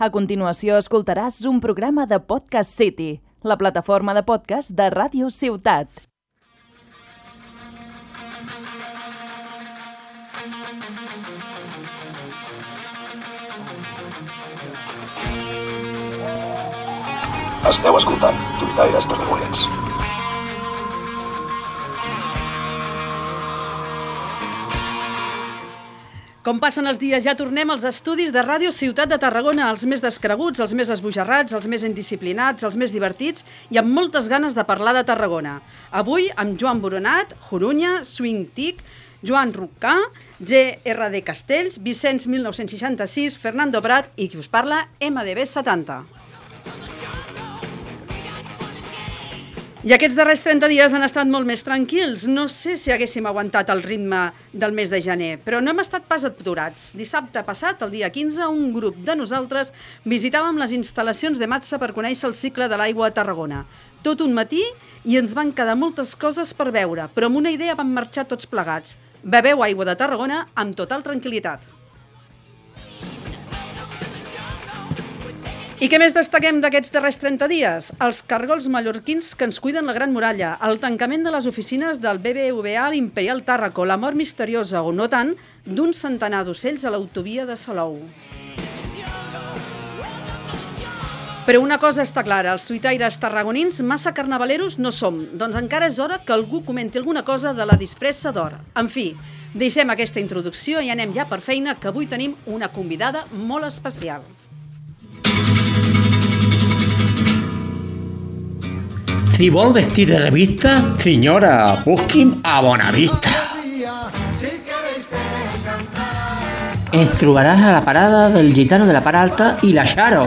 A continuació escoltaràs un programa de Podcast City, la plataforma de podcast de Ràdio Ciutat. Esteu escoltant Tuitaires Tarragonens. Com passen els dies, ja tornem als estudis de Ràdio Ciutat de Tarragona, els més descreguts, els més esbojarrats, els més indisciplinats, els més divertits i amb moltes ganes de parlar de Tarragona. Avui amb Joan Boronat, Jorunya, Swing Tic, Joan Rucà, GRD Castells, Vicenç 1966, Fernando Prat i qui us parla, MDB 70. I aquests darrers 30 dies han estat molt més tranquils. No sé si haguéssim aguantat el ritme del mes de gener, però no hem estat pas aturats. Dissabte passat, el dia 15, un grup de nosaltres visitàvem les instal·lacions de Matza per conèixer el cicle de l'aigua a Tarragona. Tot un matí i ens van quedar moltes coses per veure, però amb una idea vam marxar tots plegats. Bebeu aigua de Tarragona amb total tranquil·litat. I què més destaquem d'aquests darrers 30 dies? Els cargols mallorquins que ens cuiden la Gran Muralla, el tancament de les oficines del BBVA a l'Imperial Tàrraco, la mort misteriosa, o no tant, d'un centenar d'ocells a l'autovia de Salou. Però una cosa està clara, els tuitaires tarragonins massa carnavaleros no som, doncs encara és hora que algú comenti alguna cosa de la disfressa d'or. En fi, deixem aquesta introducció i anem ja per feina, que avui tenim una convidada molt especial. Si vol vestir de revista, senyora, busqui'm a Bonavista. Ens trobaràs a la parada del Gitano de la Part Alta i la Xaro.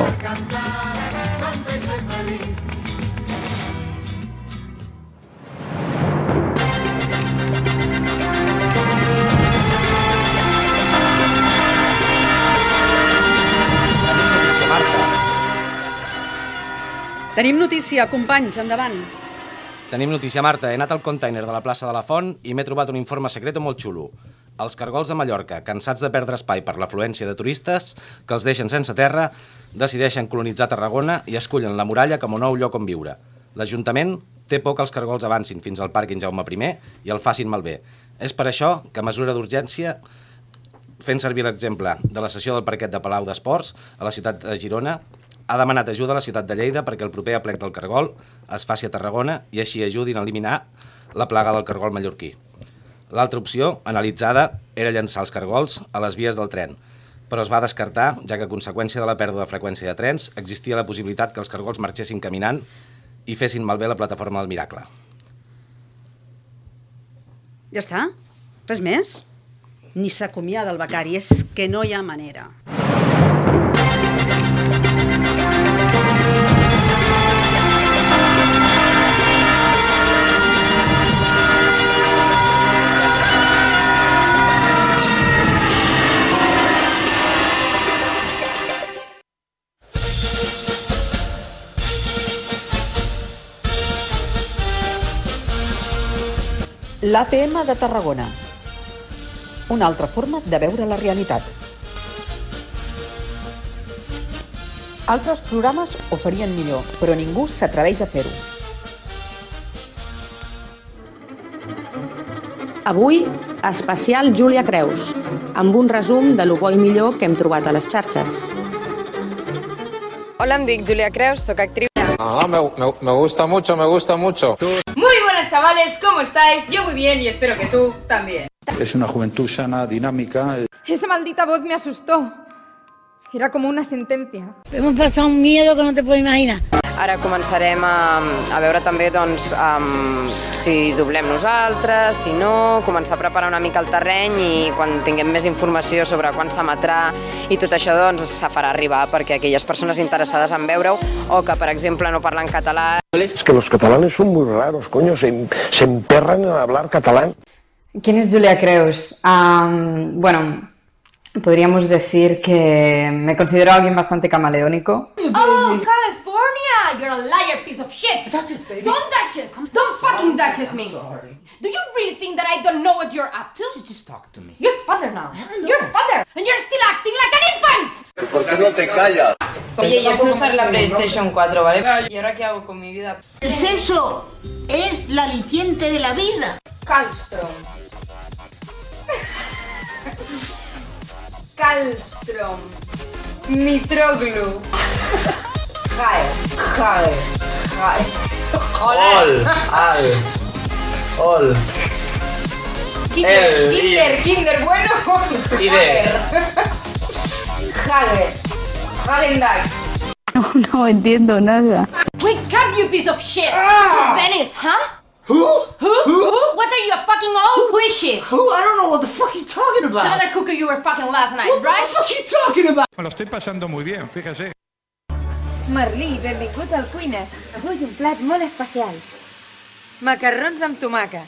Tenim notícia, companys, endavant. Tenim notícia, Marta. He anat al container de la plaça de la Font i m'he trobat un informe secret molt xulo. Els cargols de Mallorca, cansats de perdre espai per l'afluència de turistes, que els deixen sense terra, decideixen colonitzar Tarragona i escullen la muralla com un nou lloc on viure. L'Ajuntament té por que els cargols avancin fins al pàrquing Jaume I i el facin malbé. És per això que, a mesura d'urgència, fent servir l'exemple de la sessió del parquet de Palau d'Esports a la ciutat de Girona, ha demanat ajuda a la ciutat de Lleida perquè el proper aplec del cargol es faci a Tarragona i així ajudin a eliminar la plaga del cargol mallorquí. L'altra opció, analitzada, era llançar els cargols a les vies del tren, però es va descartar, ja que a conseqüència de la pèrdua de freqüència de trens existia la possibilitat que els cargols marxessin caminant i fessin malbé la plataforma del Miracle. Ja està? Res més? Ni s'acomiada el becari, és que no hi ha manera. L'APM de Tarragona. Una altra forma de veure la realitat. Altres programes ho farien millor, però ningú s'atreveix a fer-ho. Avui, especial Júlia Creus, amb un resum de lo bo i millor que hem trobat a les xarxes. Hola, em dic Júlia Creus, sóc actriu. Ah, me, me, me gusta mucho, me gusta mucho. Muy buenas chavales, ¿cómo estáis? Yo muy bien y espero que tú también. Es una juventud sana, dinámica. Esa maldita voz me asustó. Era como una sentencia. Hemos pasado un miedo que no te puedes imaginar. Ara començarem a, a veure també doncs, um, si doblem nosaltres, si no, començar a preparar una mica el terreny i quan tinguem més informació sobre quan s'emetrà i tot això doncs, se farà arribar perquè aquelles persones interessades en veure-ho o que, per exemple, no parlen català... Es que los catalanes son muy raros, coño, se, se emperran a hablar catalán. ¿Quién es Julia Creus? Um, bueno, podríamos decir que me considero alguien bastante camaleónico. Oh, California! You're a liar, piece of shit! Don't Duchess! Don't fucking Duchess me! Do you really think that I don't know what you're up to? Just talk to me. You're father now. You're father, and you're still acting like an infant! ¿Por qué no te callas? Oye, yo sé usar la PlayStation 4, ¿vale? ¿Y ahora qué hago con mi vida? El sexo es la aliciente de la vida. Kallstrom. Kallstrom. Nitroglu. Jae. Jae. Jae. Ol, al, ol. Kinder, El- Kinder, Kinder, bueno. De- Hager. Hagendash. No, no entiendo nada. Wake up, you piece of shit! Ah! Who's Venice, huh? Who? Who? Who? What are you, a fucking old? Who is she? Who? I don't know what the fuck you talking The other cooker you were fucking last night, What right? the fuck you talking about? Me lo estoy pasando muy bien, fíjese. Merlí, benvingut al Cuines. Avui un plat molt especial. Macarrons amb tomàquet.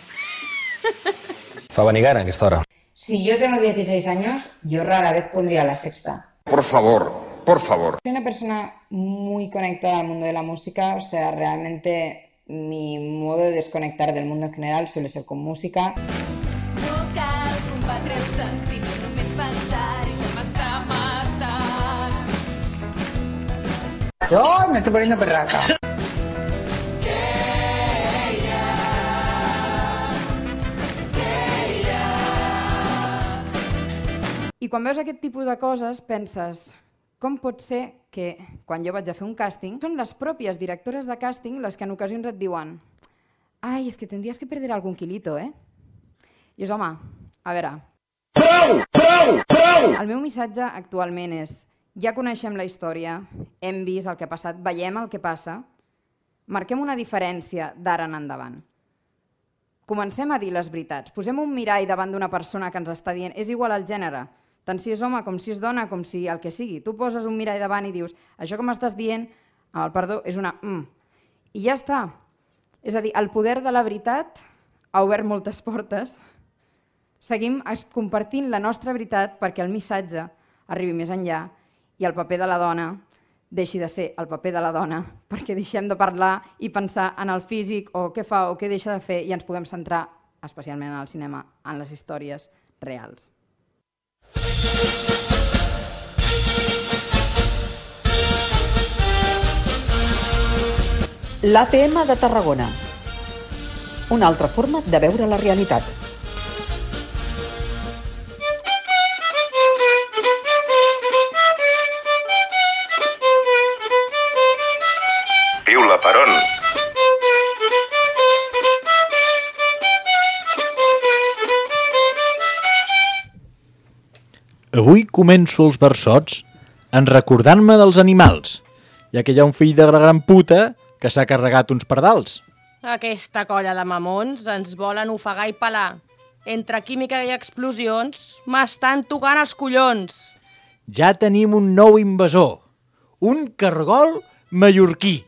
Fa venir gana aquesta hora. Si yo tengo 16 años, yo rara vez pondría la sexta. Por favor, por favor. Soy una persona muy conectada al mundo de la música, o sea, realmente mi modo de desconectar del mundo en general suele ser con música. No Yo me estoy poniendo perraca. I quan veus aquest tipus de coses penses com pot ser que quan jo vaig a fer un càsting són les pròpies directores de càsting les que en ocasions et diuen ai, és que tendries que perder algun quilito, eh? I és, home, a veure... Prou! Prou! Prou! El meu missatge actualment és ja coneixem la història, hem vist el que ha passat, veiem el que passa, marquem una diferència d'ara en endavant. Comencem a dir les veritats. Posem un mirall davant d'una persona que ens està dient és igual al gènere, tant si és home com si és dona, com si el que sigui. Tu poses un mirall davant i dius això que m'estàs dient, el perdó, és una mm. I ja està. És a dir, el poder de la veritat ha obert moltes portes. Seguim compartint la nostra veritat perquè el missatge arribi més enllà i el paper de la dona deixi de ser el paper de la dona perquè deixem de parlar i pensar en el físic o què fa o què deixa de fer i ens puguem centrar, especialment en el cinema, en les històries reals. L'APM de Tarragona. Una altra forma de veure la realitat. Començo els versots en recordant-me dels animals, ja que hi ha un fill de la gran puta que s'ha carregat uns pardals. Aquesta colla de mamons ens volen ofegar i pelar. Entre química i explosions m'estan tocant els collons. Ja tenim un nou invasor, un cargol mallorquí.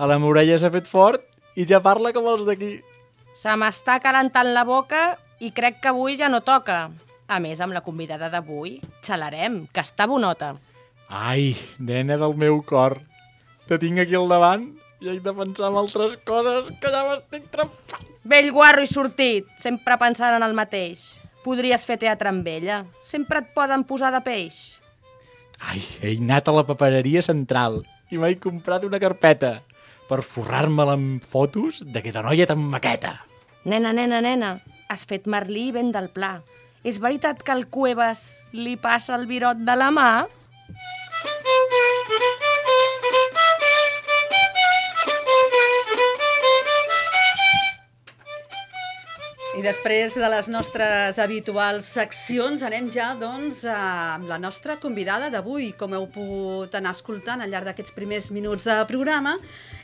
A la Morella s'ha fet fort i ja parla com els d'aquí. Se m'està calentant la boca i crec que avui ja no toca. A més, amb la convidada d'avui, xalarem, que està bonota. Ai, nena del meu cor, te tinc aquí al davant i haig de pensar en altres coses que ja m'estic trempant. Vell guarro i sortit, sempre pensant en el mateix. Podries fer teatre amb ella. Sempre et poden posar de peix. Ai, he anat a la papereria central i m'he comprat una carpeta per forrar-me-la amb fotos d'aquesta noia tan maqueta. Nena, nena, nena, has fet Merlí ben del pla. És veritat que al Cuevas li passa el virot de la mà? I després de les nostres habituals seccions anem ja doncs, amb la nostra convidada d'avui. Com heu pogut anar escoltant al llarg d'aquests primers minuts de programa,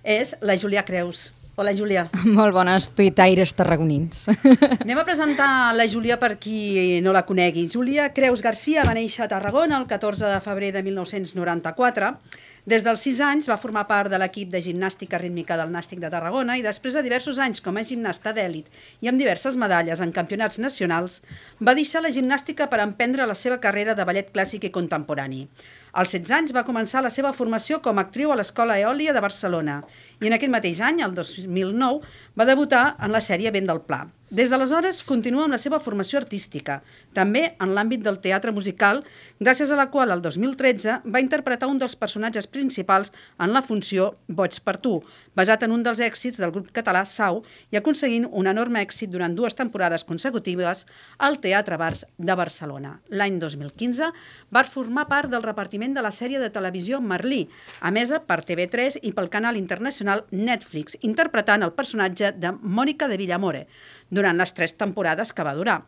és la Júlia Creus. Hola, Júlia. Molt bones tuitaires tarragonins. Anem a presentar la Júlia per qui no la conegui. Júlia Creus Garcia va néixer a Tarragona el 14 de febrer de 1994. Des dels 6 anys va formar part de l'equip de gimnàstica rítmica del Nàstic de Tarragona i després de diversos anys com a gimnasta d'èlit i amb diverses medalles en campionats nacionals, va deixar la gimnàstica per emprendre la seva carrera de ballet clàssic i contemporani. Als 16 anys va començar la seva formació com a actriu a l'Escola Eòlia de Barcelona i en aquell mateix any, el 2009, va debutar en la sèrie Vent del Pla. Des d'aleshores continua amb la seva formació artística, també en l'àmbit del teatre musical, gràcies a la qual el 2013 va interpretar un dels personatges principals en la funció Boig per tu, basat en un dels èxits del grup català Sau i aconseguint un enorme èxit durant dues temporades consecutives al Teatre Bars de Barcelona. L'any 2015 va formar part del repartiment de la sèrie de televisió Merlí, emesa per TV3 i pel canal internacional Netflix, interpretant el personatge de Mònica de Villamore, durant les tres temporades que va durar.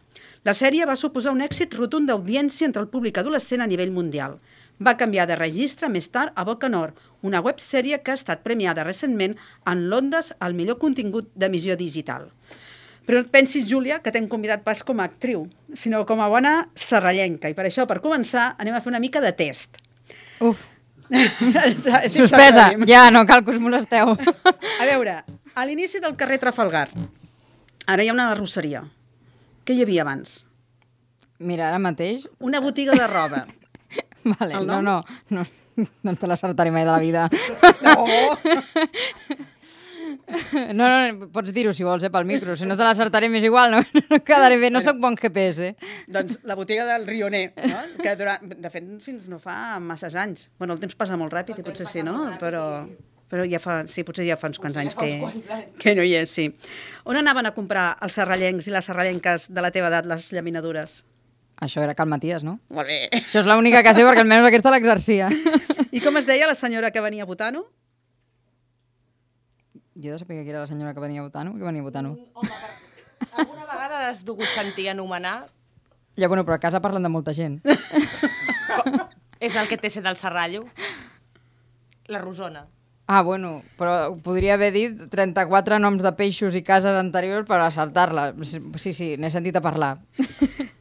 La sèrie va suposar un èxit rotund d'audiència entre el públic adolescent a nivell mundial. Va canviar de registre més tard a Boca Nord, una websèrie que ha estat premiada recentment en Londres al millor contingut d'emissió digital. Però no et pensis, Júlia, que t'hem convidat pas com a actriu, sinó com a bona serrallenca. I per això, per començar, anem a fer una mica de test. Uf. Suspesa, ja, no cal que us molesteu. A veure, a l'inici del carrer Trafalgar, ara hi ha una arrosseria. Què hi havia abans? Mira, ara mateix... Una botiga de roba. Vale, no, no, no, no te l'acertaré mai de la vida. No, no, pots dir-ho si vols, eh, pel micro. Si no te l'acertaré m'és igual, no, no quedaré bé. No sóc bon GPS. Doncs la botiga del Rioner, no? que durant, de fet fins no fa masses anys. Bueno, el temps passa molt ràpid i potser sí, no? Però, però ja fa, sí, potser ja fa uns quants anys que, que no hi és, sí. On anaven a comprar els serrallencs i les serrallenques de la teva edat les llaminadures? Això era Cal Maties, no? Molt bé. Això és l'única que sé perquè almenys aquesta l'exercia. I com es deia la senyora que venia a votar-ho? Jo de saber que era la senyora que venia a votar-ho. Que venia a votar-ho? Alguna vegada l'has dugut sentir anomenar? Ja, bueno, però a casa parlen de molta gent. És el que té ser del Serrallo? La Rosona. Ah, bueno, però podria haver dit 34 noms de peixos i cases anteriors per acertar-la. Sí, sí, n'he sentit a parlar.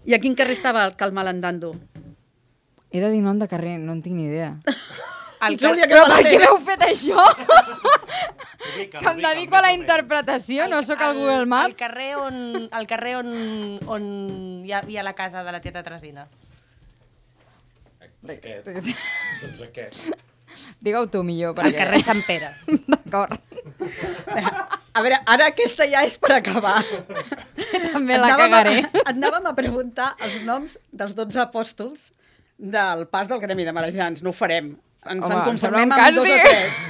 I a quin carrer estava el Cal Malandando? He de dir nom de carrer, no en tinc ni idea. El Júlia, Però que per què m'heu fet això? que em dedico a la interpretació, no sóc al Google El Maps. carrer on, el carrer on, on hi, ha, hi ha la casa de la tieta Tresina. Aquest. doncs aquest. Digue-ho tu millor. El carrer Sant Pere. D'acord. A veure, ara aquesta ja és per acabar. També la Anàvem cagaré. A, anàvem a preguntar els noms dels 12 apòstols del pas del Gremi de Marejans. No ho farem. Ens Home, en conformem amb dos o tres.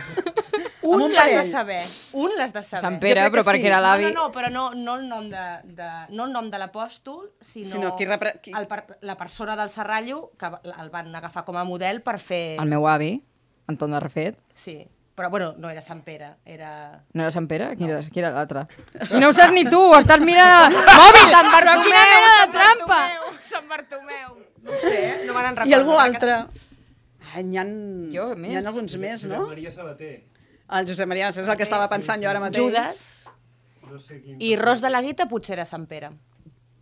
Un un l'has de saber. Un l'has de saber. Sant Pere, però que perquè sí. era l'avi... No, no, no, però no, no el nom de, de, no el nom de l'apòstol, sinó, Sinó qui repre- qui- El, la persona del Serrallo que el van agafar com a model per fer... El meu avi, Anton de Refet. Sí, però bueno, no era Sant Pere, era... No era Sant Pere? Qui era, qui era l'altre? I no ho saps ni tu, estàs mirant el mòbil! Sant Però Bartomeu, quina mena de Sant trampa! Bartomeu, Sant Bartomeu. No ho sé, no me n'en I algú altre? Ai, n'hi ha, Jo, n'hi ha més. alguns més, no? Maria Sabater. El Josep Maria, és el que estava pensant jo ara mateix. Judas No sé quin... i Ros de la Guita potser era Sant Pere.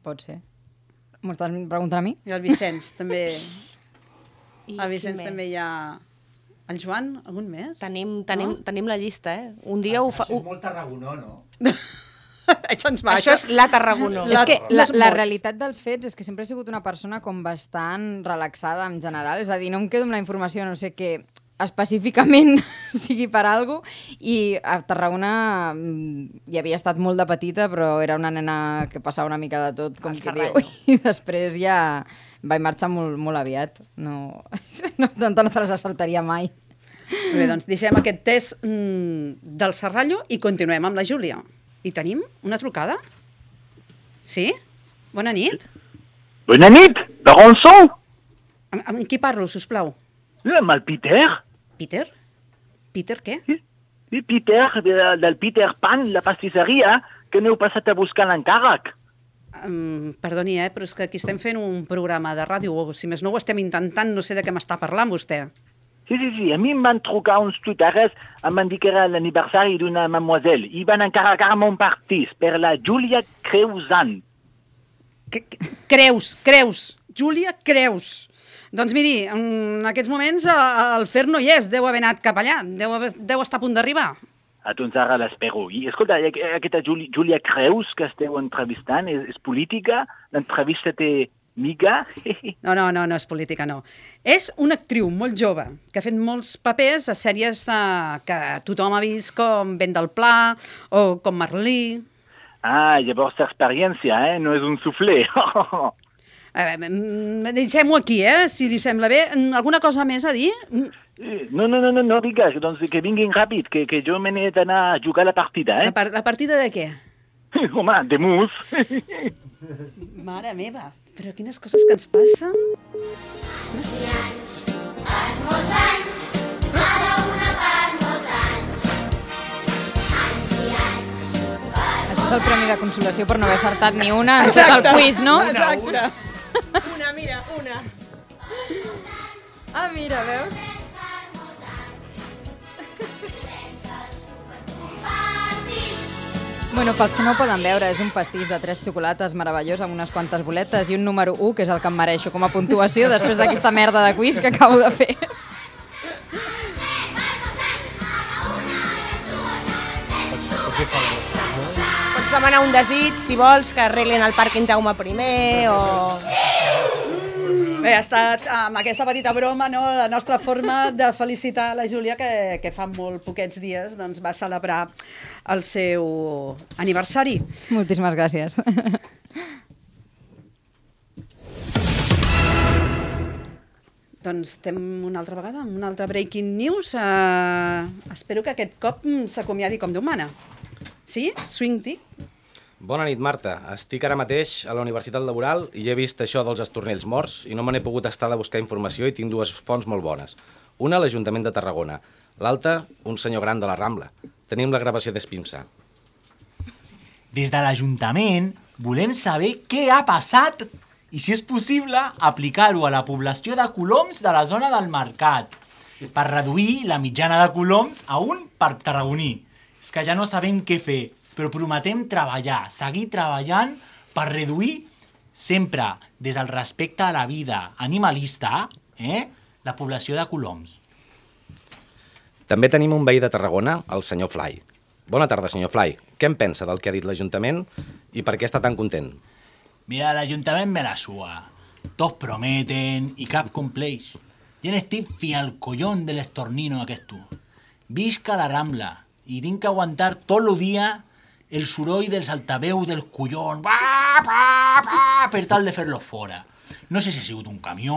Pot ser. M'ho estàs preguntant a mi? I el Vicenç, també. I El Vicenç més? també hi ha... El Joan, algun més? Tenim, tenim, no? tenim la llista, eh? Un dia ho fa... Això és molt tarragonó, no? això ens va, Això és la Tarragonó. és que la, la realitat dels fets és que sempre he sigut una persona com bastant relaxada en general, és a dir, no em quedo amb la informació, no sé què específicament sigui per algo. I a Tarragona mm, hi havia estat molt de petita però era una nena que passava una mica de tot com Serrallo. diu. i després ja vaig marxar molt, molt aviat. No, no, no te les acertaria mai. Bé, doncs deixem aquest test mm, del Serrallo i continuem amb la Júlia. I tenim una trucada? Sí? Bona nit. Bona nit, de on sou? Amb, amb qui parlo, si us plau? Sí, amb el Peter. Peter? Peter què? Sí, Peter, de, del Peter Pan, la pastisseria, que n'heu passat a buscar l'encàrrec. Um, perdoni, eh, però és que aquí estem fent un programa de ràdio, o si més no ho estem intentant, no sé de què m'està parlant vostè. Sí, sí, sí, a mi em van trucar uns tuitaires, em van dir que era l'aniversari d'una mademoiselle, i van encarregar-me un partís per la Julia Creusan. Creus, Creus, Júlia Creus. Doncs miri, en aquests moments eh, el Fer no hi és, deu haver anat cap allà, deu, haver, deu estar a punt d'arribar. Ah, doncs ara l'espero. I escolta, aqu- aquesta Julia Creus que esteu entrevistant és, és política? L'entrevista té miga? No, no, no, no és política, no. És una actriu molt jove, que ha fet molts papers a sèries eh, que tothom ha vist com Vent del Pla o com Merlí. Ah, llavors experiència, eh? No és un veure, mm, deixem-ho aquí, eh? Si li sembla bé. Mm, Alguna cosa més a dir? Mm, Eh, no, no, no, no, no digues, doncs que vinguin ràpid, que, que jo me n'he d'anar a jugar la partida, La, eh? par la partida de què? Home, de mus. Mare meva, però quines coses que ens passen. Això és el premi de consolació per no haver acertat ni una en tot el quiz, no? Exacte. Una, mira, una. Ah, mira, veus? Bueno, pels que no ho poden veure, és un pastís de tres xocolates meravellós amb unes quantes boletes i un número 1, que és el que em mereixo com a puntuació després d'aquesta merda de quiz que acabo de fer. Pots demanar un desig, si vols, que arreglin el en Jaume I o... Bé, ha estat amb aquesta petita broma no, la nostra forma de felicitar la Júlia que, que fa molt poquets dies doncs, va celebrar el seu aniversari. Moltíssimes gràcies. Doncs estem una altra vegada amb una altra breaking news. Uh, espero que aquest cop s'acomiadi com Déu mana. Sí? Swing-ti? Bona nit, Marta. Estic ara mateix a la Universitat Laboral i he vist això dels estornells morts i no me n'he pogut estar de buscar informació i tinc dues fonts molt bones. Una, l'Ajuntament de Tarragona. L'altra, un senyor gran de la Rambla. Tenim la gravació d'Espimsa. Des de l'Ajuntament volem saber què ha passat i, si és possible, aplicar-ho a la població de coloms de la zona del mercat per reduir la mitjana de coloms a un per tarragoní. És que ja no sabem què fer, però prometem treballar, seguir treballant per reduir sempre des del respecte a la vida animalista eh, la població de coloms. També tenim un veí de Tarragona, el senyor Fly. Bona tarda, senyor Fly. Què en pensa del que ha dit l'Ajuntament i per què està tan content? Mira, l'Ajuntament me la sua. Tots prometen i cap compleix. Ja n'estic fi al collón de l'estornino aquest tu. Visca la Rambla i tinc que aguantar tot el dia el soroll dels altaveu del collon va, va, va, per tal de fer-lo fora. No sé si ha sigut un camió,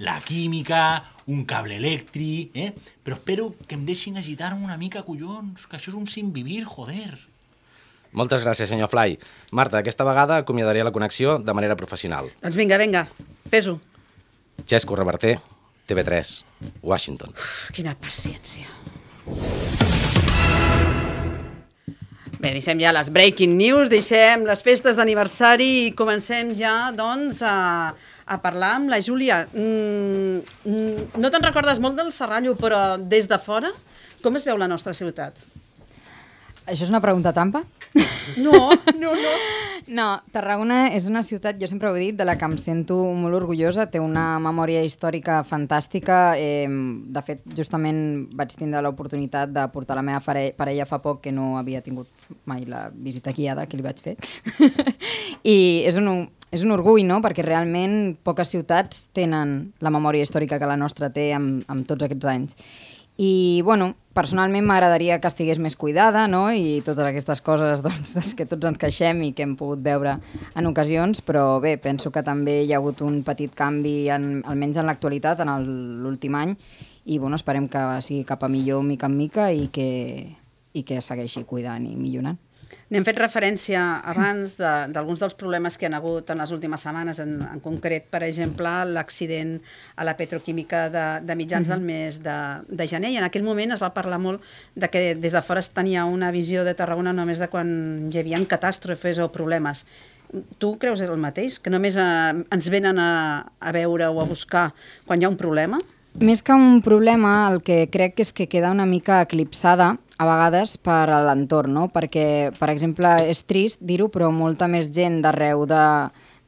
la química, un cable elèctric, eh? però espero que em deixin agitar-me una mica, collons, que això és un sin vivir, joder. Moltes gràcies, senyor Fly. Marta, aquesta vegada acomiadaré la connexió de manera professional. Doncs vinga, vinga, fes-ho. Xesco Reverter, TV3, Washington. Uf, quina paciència. Bé, deixem ja les breaking news, deixem les festes d'aniversari i comencem ja, doncs, a, a parlar amb la Júlia. Mm, mm, no te'n recordes molt del Serrallo, però des de fora, com es veu la nostra ciutat? Això és una pregunta trampa? No, no, no. No, Tarragona és una ciutat, jo sempre ho he dit, de la que em sento molt orgullosa. Té una memòria històrica fantàstica. Eh, de fet, justament vaig tindre l'oportunitat de portar la meva pare- parella fa poc, que no havia tingut mai la visita guiada que li vaig fer. I és un, és un orgull, no?, perquè realment poques ciutats tenen la memòria històrica que la nostra té amb, amb tots aquests anys. I, bueno, personalment m'agradaria que estigués més cuidada, no?, i totes aquestes coses, doncs, des que tots ens queixem i que hem pogut veure en ocasions, però bé, penso que també hi ha hagut un petit canvi, en, almenys en l'actualitat, en l'últim any, i, bueno, esperem que sigui cap a millor mica en mica i que, i que segueixi cuidant i millorant. N'hem fet referència abans de- d'alguns de, dels problemes que han hagut en les últimes setmanes, en, en concret, per exemple, l'accident a la petroquímica de, de mitjans Mhm. del mes de, de gener, i en aquell moment es va parlar molt de que des de fora es tenia una visió de Tarragona només de quan hi havia catàstrofes o problemes. Tu creus el mateix? Que només eh, ens venen a, a veure o a buscar quan hi ha un problema? Més que un problema, el que crec és que queda una mica eclipsada a vegades per a l'entorn, no? perquè, per exemple, és trist dir-ho, però molta més gent d'arreu de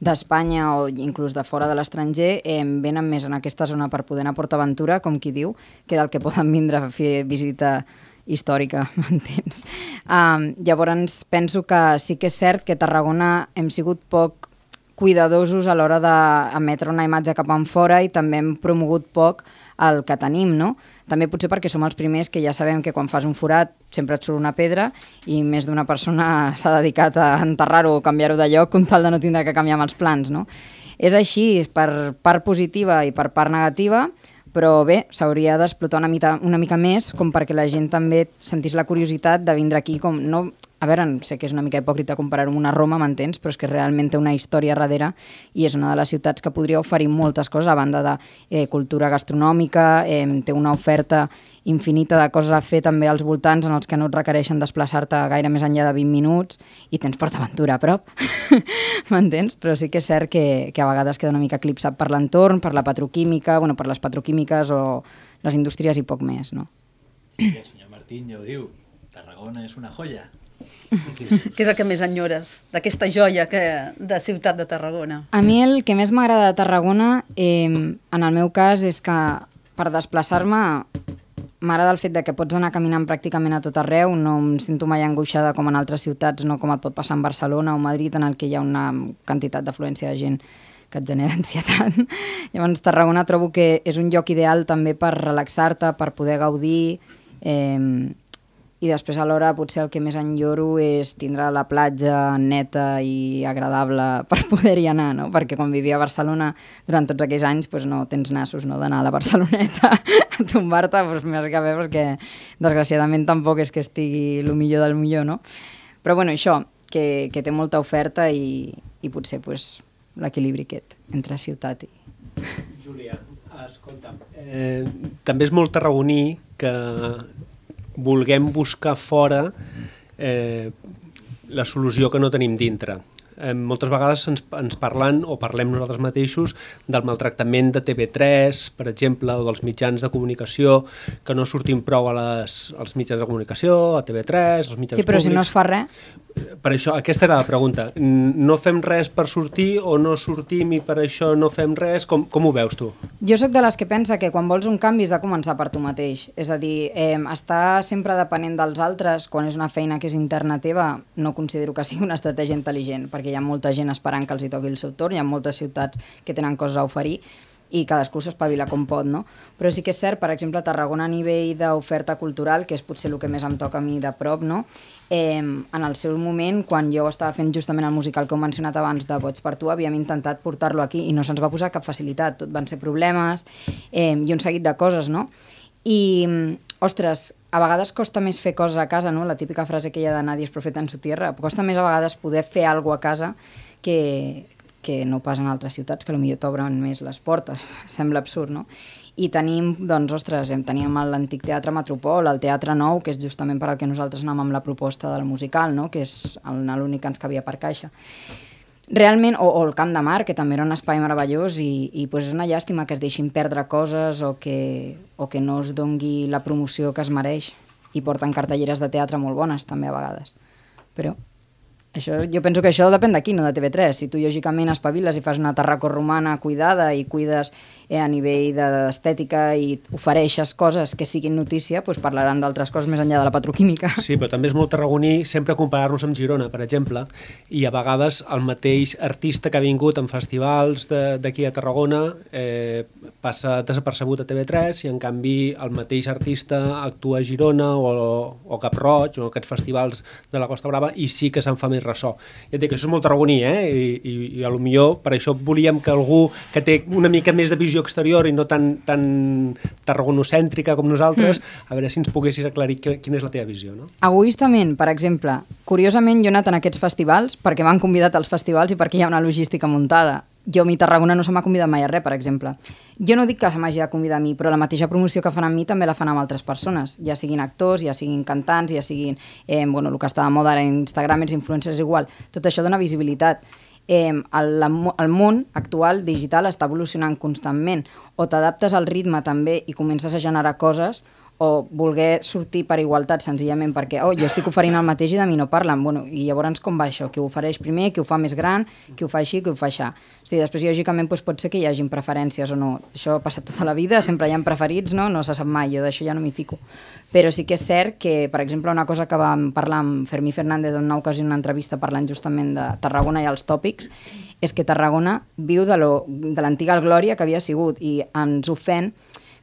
d'Espanya o inclús de fora de l'estranger eh, venen més en aquesta zona per poder anar a PortAventura, com qui diu, que del que poden vindre a fer visita històrica, m'entens? Um, llavors, penso que sí que és cert que Tarragona hem sigut poc cuidadosos a l'hora d'emetre una imatge cap en fora i també hem promogut poc el que tenim, no? També potser perquè som els primers que ja sabem que quan fas un forat sempre et surt una pedra i més d'una persona s'ha dedicat a enterrar-ho o canviar-ho de lloc un tal de no tindre que canviar amb els plans, no? És així, per part positiva i per part negativa, però bé, s'hauria d'explotar una, mica, una mica més com perquè la gent també sentís la curiositat de vindre aquí com no a veure, sé que és una mica hipòcrita comparar-ho amb una Roma, m'entens? Però és que realment té una història darrere i és una de les ciutats que podria oferir moltes coses, a banda de eh, cultura gastronòmica, eh, té una oferta infinita de coses a fer també als voltants en els que no et requereixen desplaçar-te gaire més enllà de 20 minuts i tens Port Aventura a prop, m'entens? Però sí que és cert que, que a vegades queda una mica eclipsat per l'entorn, per la petroquímica, bueno, per les petroquímiques o les indústries i poc més, no? Sí, el senyor Martín ja ho diu, Tarragona és una joia. Què és el que més enyores d'aquesta joia que, de ciutat de Tarragona? A mi el que més m'agrada de Tarragona, eh, en el meu cas, és que per desplaçar-me m'agrada el fet de que pots anar caminant pràcticament a tot arreu, no em sento mai angoixada com en altres ciutats, no com et pot passar en Barcelona o Madrid, en el que hi ha una quantitat d'afluència de gent que et genera ansietat. Llavors, Tarragona trobo que és un lloc ideal també per relaxar-te, per poder gaudir, eh, i després alhora potser el que més enyoro és tindre la platja neta i agradable per poder-hi anar, no? perquè quan vivia a Barcelona durant tots aquells anys pues no tens nassos no? d'anar a la Barceloneta a tombar-te pues, més que bé perquè desgraciadament tampoc és que estigui el millor del millor, no? Però bueno, això, que, que té molta oferta i, i potser pues, l'equilibri aquest entre ciutat i... Júlia, escolta, eh, també és molt tarragoní que vulguem buscar fora eh, la solució que no tenim dintre. Eh, moltes vegades ens, ens parlen o parlem nosaltres mateixos del maltractament de TV3, per exemple, o dels mitjans de comunicació, que no sortim prou a les, als mitjans de comunicació, a TV3, als mitjans Sí, però públics. si no es fa res... Per això, aquesta era la pregunta. No fem res per sortir o no sortim i per això no fem res? Com, com ho veus tu? Jo sóc de les que pensa que quan vols un canvi has de començar per tu mateix. És a dir, eh, estar sempre depenent dels altres quan és una feina que és interna teva no considero que sigui una estratègia intel·ligent, perquè hi ha molta gent esperant que els hi toqui el seu torn, hi ha moltes ciutats que tenen coses a oferir i cadascú s'espavila com pot, no? Però sí que és cert, per exemple, a Tarragona a nivell d'oferta cultural, que és potser el que més em toca a mi de prop, no? Eh, en el seu moment, quan jo estava fent justament el musical que heu mencionat abans de Vots per tu, havíem intentat portar-lo aquí i no se'ns va posar cap facilitat, tot van ser problemes eh, i un seguit de coses, no? I, ostres, a vegades costa més fer coses a casa, no? La típica frase que hi ha de Nadie és profeta en su tierra. Costa més a vegades poder fer alguna a casa que, que no pas en altres ciutats, que potser t'obren més les portes. Sembla absurd, no? I tenim, doncs, ostres, em teníem l'antic Teatre Metropol, el Teatre Nou, que és justament per al que nosaltres anem amb la proposta del musical, no? que és l'únic que ens cabia per caixa. Realment, o, o el Camp de Mar, que també era un espai meravellós i, i pues és una llàstima que es deixin perdre coses o que, o que no es dongui la promoció que es mereix i porten cartelleres de teatre molt bones també a vegades. Però això, jo penso que això depèn d'aquí, no de TV3. Si tu lògicament espaviles i fas una terraco romana cuidada i cuides eh, a nivell de- d'estètica i ofereixes coses que siguin notícia, doncs parlaran d'altres coses més enllà de la petroquímica. Sí, però també és molt tarragoní sempre comparar-nos amb Girona, per exemple, i a vegades el mateix artista que ha vingut en festivals d'aquí a Tarragona eh, passa desapercebut a TV3 i en canvi el mateix artista actua a Girona o, o Cap Roig o aquests festivals de la Costa Brava i sí que se'n fa més ressò. Ja et dic, això és molt tarragoní, eh? I, i, i a lo millor per això volíem que algú que té una mica més de visió exterior i no tan, tan tarragonocèntrica com nosaltres, a veure si ens poguessis aclarir qui- quina és la teva visió, no? Egoistament, per exemple, curiosament jo he anat en aquests festivals perquè m'han convidat als festivals i perquè hi ha una logística muntada. Jo a mi Tarragona no se m'ha convidat mai a res, per exemple. Jo no dic que se m'hagi de convidar a mi, però la mateixa promoció que fan amb mi també la fan amb altres persones, ja siguin actors, ja siguin cantants, ja siguin, eh, bueno, el que està de moda ara en Instagram, els influencers igual. Tot això dona visibilitat. Eh, el, el món actual digital està evolucionant constantment. O t'adaptes al ritme també i comences a generar coses, o voler sortir per igualtat senzillament perquè oh, jo estic oferint el mateix i de mi no parlen. Bueno, I llavors com va això? Qui ho ofereix primer, qui ho fa més gran, qui ho fa així, qui ho fa així. O sigui, després, lògicament, doncs, pot ser que hi hagin preferències o no. Això ha passat tota la vida, sempre hi ha preferits, no? No se sap mai, jo d'això ja no m'hi fico. Però sí que és cert que, per exemple, una cosa que vam parlar amb Fermí Fernández en una ocasió en una entrevista parlant justament de Tarragona i els tòpics, és que Tarragona viu de l'antiga glòria que havia sigut i ens ofèn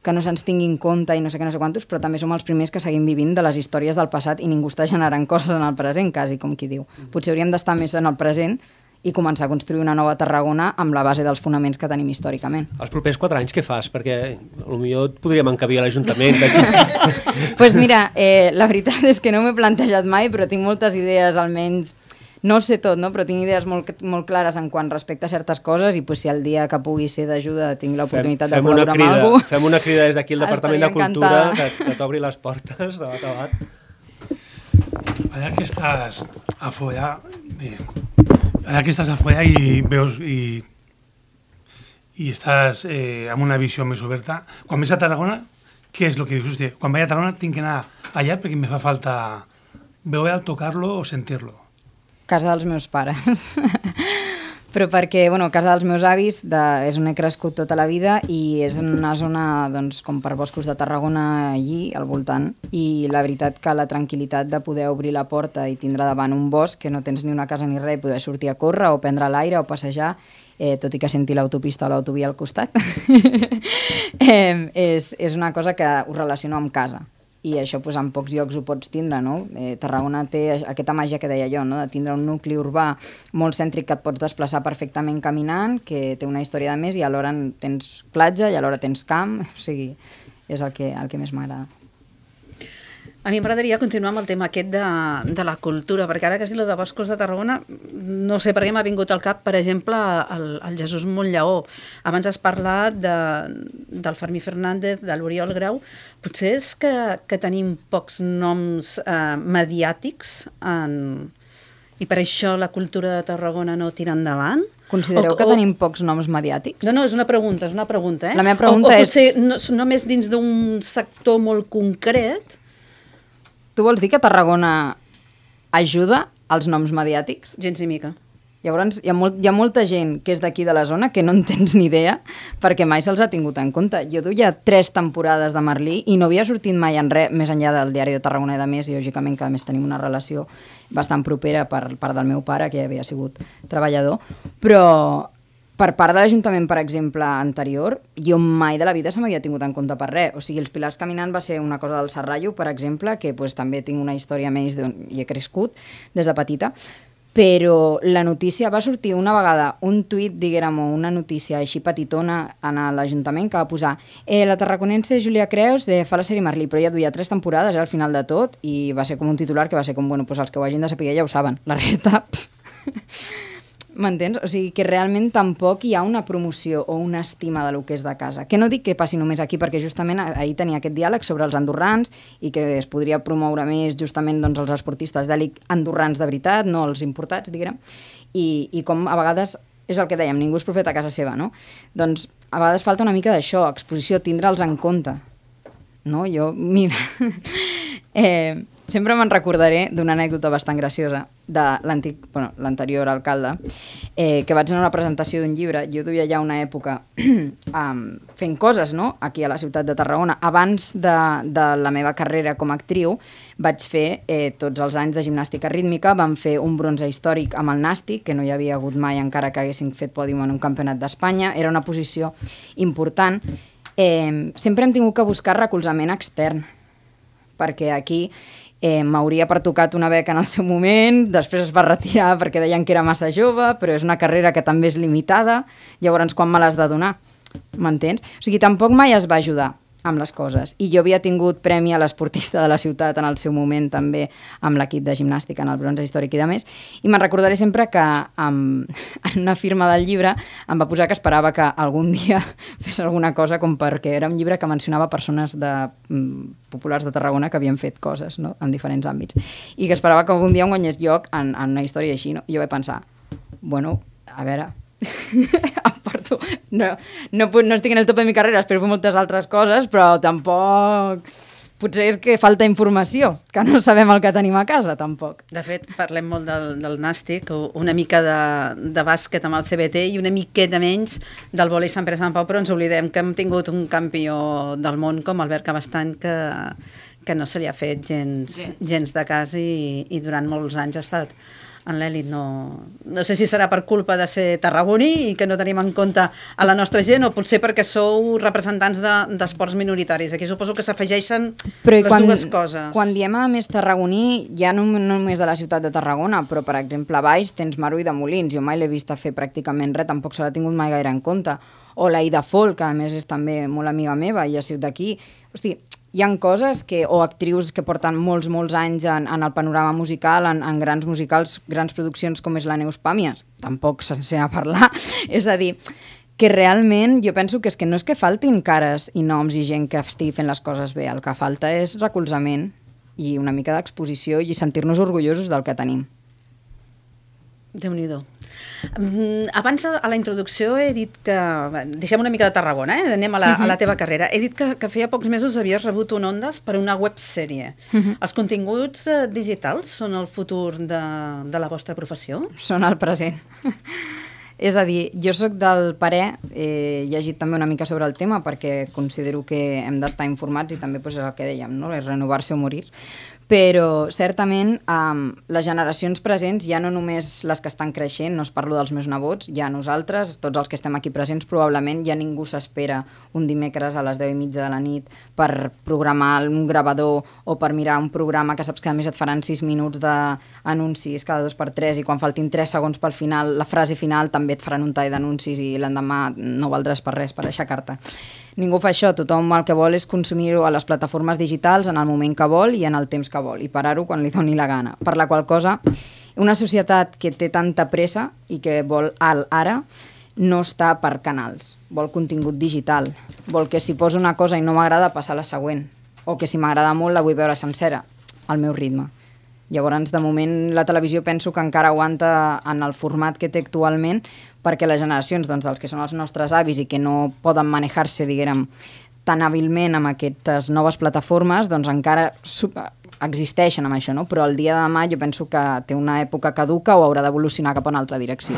que no se'ns tingui en compte i no sé què, no sé quantos, però també som els primers que seguim vivint de les històries del passat i ningú està generant coses en el present, quasi, com qui diu. Potser hauríem d'estar més en el present i començar a construir una nova Tarragona amb la base dels fonaments que tenim històricament. Els propers quatre anys què fas? Perquè potser et podríem encabir a l'Ajuntament. Veig... pues mira, eh, la veritat és que no m'he plantejat mai, però tinc moltes idees, almenys no ho sé tot, no? però tinc idees molt, molt clares en quant respecte a certes coses i pues, si el dia que pugui ser d'ajuda tinc l'oportunitat de col·laborar crida, amb algú... Fem una crida des d'aquí al Departament de Cultura encantada. que, que t'obri les portes de bat a bat. Allà que estàs afuera, eh, allà que estàs afuera i veus i, i estàs eh, amb una visió més oberta, quan ves a Tarragona, què és el que dius? Hòstia, quan vaig a Tarragona tinc que anar allà perquè me fa falta veure, tocar-lo o sentir-lo. Casa dels meus pares. però perquè, bueno, casa dels meus avis de, és on he crescut tota la vida i és una zona, doncs, com per boscos de Tarragona allí, al voltant, i la veritat que la tranquil·litat de poder obrir la porta i tindre davant un bosc, que no tens ni una casa ni res, i poder sortir a córrer o prendre l'aire o passejar, eh, tot i que senti l'autopista o l'autovia al costat, eh, és, és una cosa que ho relaciono amb casa i això pues, en pocs llocs ho pots tindre, no? Eh, Tarragona té aquesta màgia que deia jo, no? de tindre un nucli urbà molt cèntric que et pots desplaçar perfectament caminant, que té una història de més i alhora en tens platja i alhora tens camp, o sigui, és el que, el que més m'agrada. A mi m'agradaria continuar amb el tema aquest de, de la cultura, perquè ara que has dit de Boscos de Tarragona, no sé per què m'ha vingut al cap, per exemple, el, el Jesús Montllaó. Abans has parlat de, del Fermí Fernández, de l'Oriol Grau. Potser és que, que tenim pocs noms eh, mediàtics en... i per això la cultura de Tarragona no tira endavant? Considereu O- que o- tenim pocs noms mediàtics? No, no, és una pregunta, és una pregunta, eh? La meva pregunta o, o és- potser no, només dins d'un sector molt concret, Tu vols dir que Tarragona ajuda als noms mediàtics? Gens ni mica. Llavors, hi ha, molt, hi ha molta gent que és d'aquí de la zona que no en tens ni idea perquè mai se'ls ha tingut en compte. Jo duia tres temporades de Merlí i no havia sortit mai en res més enllà del diari de Tarragona i de més, i lògicament que a més tenim una relació bastant propera per part del meu pare, que ja havia sigut treballador, però per part de l'Ajuntament, per exemple, anterior, jo mai de la vida se m'havia tingut en compte per res. O sigui, els Pilars Caminant va ser una cosa del Serrallo, per exemple, que pues, també tinc una història més d'on hi he crescut des de petita, però la notícia va sortir una vegada, un tuit, diguérem, una notícia així petitona en l'Ajuntament que va posar eh, la tarraconense Júlia Creus eh, fa la sèrie Merlí, però ja duia tres temporades eh, al final de tot i va ser com un titular que va ser com, bueno, pues els que ho hagin de saber ja ho saben. La resta... M'entens? O sigui, que realment tampoc hi ha una promoció o una estima de lo que és de casa. Que no dic que passi només aquí, perquè justament ah- ahir tenia aquest diàleg sobre els andorrans i que es podria promoure més justament doncs, els esportistes d'èlit andorrans de veritat, no els importats, diguem, i, i com a vegades és el que dèiem, ningú és profeta a casa seva, no? Doncs a vegades falta una mica d'això, exposició, tindre'ls en compte. No? Jo, mira, eh, sempre me'n recordaré d'una anècdota bastant graciosa de l'antic, bueno, l'anterior alcalde, eh, que vaig anar a una presentació d'un llibre, jo duia ja una època um, fent coses, no?, aquí a la ciutat de Tarragona. Abans de, de la meva carrera com a actriu, vaig fer eh, tots els anys de gimnàstica rítmica, vam fer un bronze històric amb el nàstic, que no hi havia hagut mai encara que haguessin fet pòdium en un campionat d'Espanya, era una posició important. Eh, sempre hem tingut que buscar recolzament extern, perquè aquí eh, m'hauria pertocat una beca en el seu moment, després es va retirar perquè deien que era massa jove, però és una carrera que també és limitada, llavors quan me l'has de donar? M'entens? O sigui, tampoc mai es va ajudar amb les coses. I jo havia tingut premi a l'esportista de la ciutat en el seu moment també amb l'equip de gimnàstica en el bronze històric i de més. I me'n recordaré sempre que um, en una firma del llibre em va posar que esperava que algun dia fes alguna cosa com perquè era un llibre que mencionava persones de, um, populars de Tarragona que havien fet coses no? en diferents àmbits. I que esperava que algun dia em guanyés lloc en, en una història així. No? I jo vaig pensar, bueno, a veure, porto... No, no, no estic en el top de mi carrera, espero fer moltes altres coses, però tampoc... Potser és que falta informació, que no sabem el que tenim a casa, tampoc. De fet, parlem molt del, del nàstic, una mica de, de bàsquet amb el CBT i una miqueta menys del vòlei Sant Pere Sant Pau, però ens oblidem que hem tingut un campió del món com Albert Cabastany que, que no se li ha fet gens, gens de cas i, i durant molts anys ha estat en l'èlit no... No sé si serà per culpa de ser tarragoní i que no tenim en compte a la nostra gent o potser perquè sou representants de- d'esports de, minoritaris. Aquí suposo que s'afegeixen les quan, dues coses. quan diem a més tarragoní, ja no, no només de la ciutat de Tarragona, però per exemple a Baix tens Maru i de Molins, jo mai l'he vist a fer pràcticament res, tampoc se l'ha tingut mai gaire en compte. O la Ida Folk, que a més és també molt amiga meva i ha sigut d'aquí. Hosti, hi han coses que, o actrius que porten molts, molts anys en, en el panorama musical, en, en grans musicals, grans produccions com és la Neus Pàmies, tampoc se'n sent a parlar. és a dir, que realment jo penso que és que no és que faltin cares i noms i gent que estigui fent les coses bé, el que falta és recolzament i una mica d'exposició i sentir-nos orgullosos del que tenim. Déu-n'hi-do. Mm, abans a la introducció he dit que... Deixem una mica de Tarragona, eh? anem a la, a la teva carrera. He dit que, que feia pocs mesos havies rebut un Ondas per una websèrie. Mhm. Els continguts eh, digitals són el futur de, de la vostra professió? Són el present. És a dir, jo sóc del parer, eh, he llegit també una mica sobre el tema perquè considero que hem d'estar informats i també pues, és el que dèiem, no? és renovar-se o morir. Però certament um, les generacions presents, ja no només les que estan creixent, no es parlo dels meus nebots, ja nosaltres, tots els que estem aquí presents, probablement ja ningú s'espera un dimecres a les 10 i mitja de la nit per programar un gravador o per mirar un programa que saps que a més et faran 6 minuts d'anuncis cada dos per tres i quan faltin 3 segons pel final, la frase final també et faran un tall d'anuncis i l'endemà no valdràs per res, per aixecar-te. Ningú fa això, tothom el que vol és consumir-ho a les plataformes digitals en el moment que vol i en el temps que vol i parar-ho quan li doni la gana. Per la qual cosa, una societat que té tanta pressa i que vol al ara no està per canals, vol contingut digital, vol que si poso una cosa i no m'agrada passar la següent, o que si m'agrada molt la vull veure sencera, al meu ritme. Llavors, de moment, la televisió penso que encara aguanta en el format que té actualment perquè les generacions, doncs, dels que són els nostres avis i que no poden manejar-se, diguem, tan hàbilment amb aquestes noves plataformes, doncs encara existeixen amb això, no? Però el dia de demà jo penso que té una època caduca o haurà d'evolucionar cap a una altra direcció.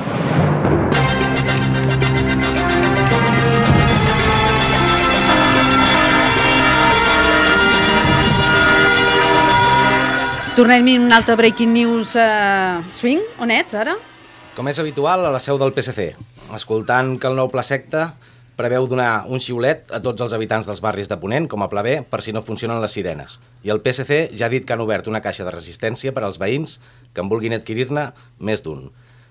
Tornem a un altre Breaking News uh, Swing. On ets, ara? Com és habitual, a la seu del PSC, escoltant que el nou pla secta preveu donar un xiulet a tots els habitants dels barris de Ponent, com a pla B, per si no funcionen les sirenes. I el PSC ja ha dit que han obert una caixa de resistència per als veïns que en vulguin adquirir-ne més d'un.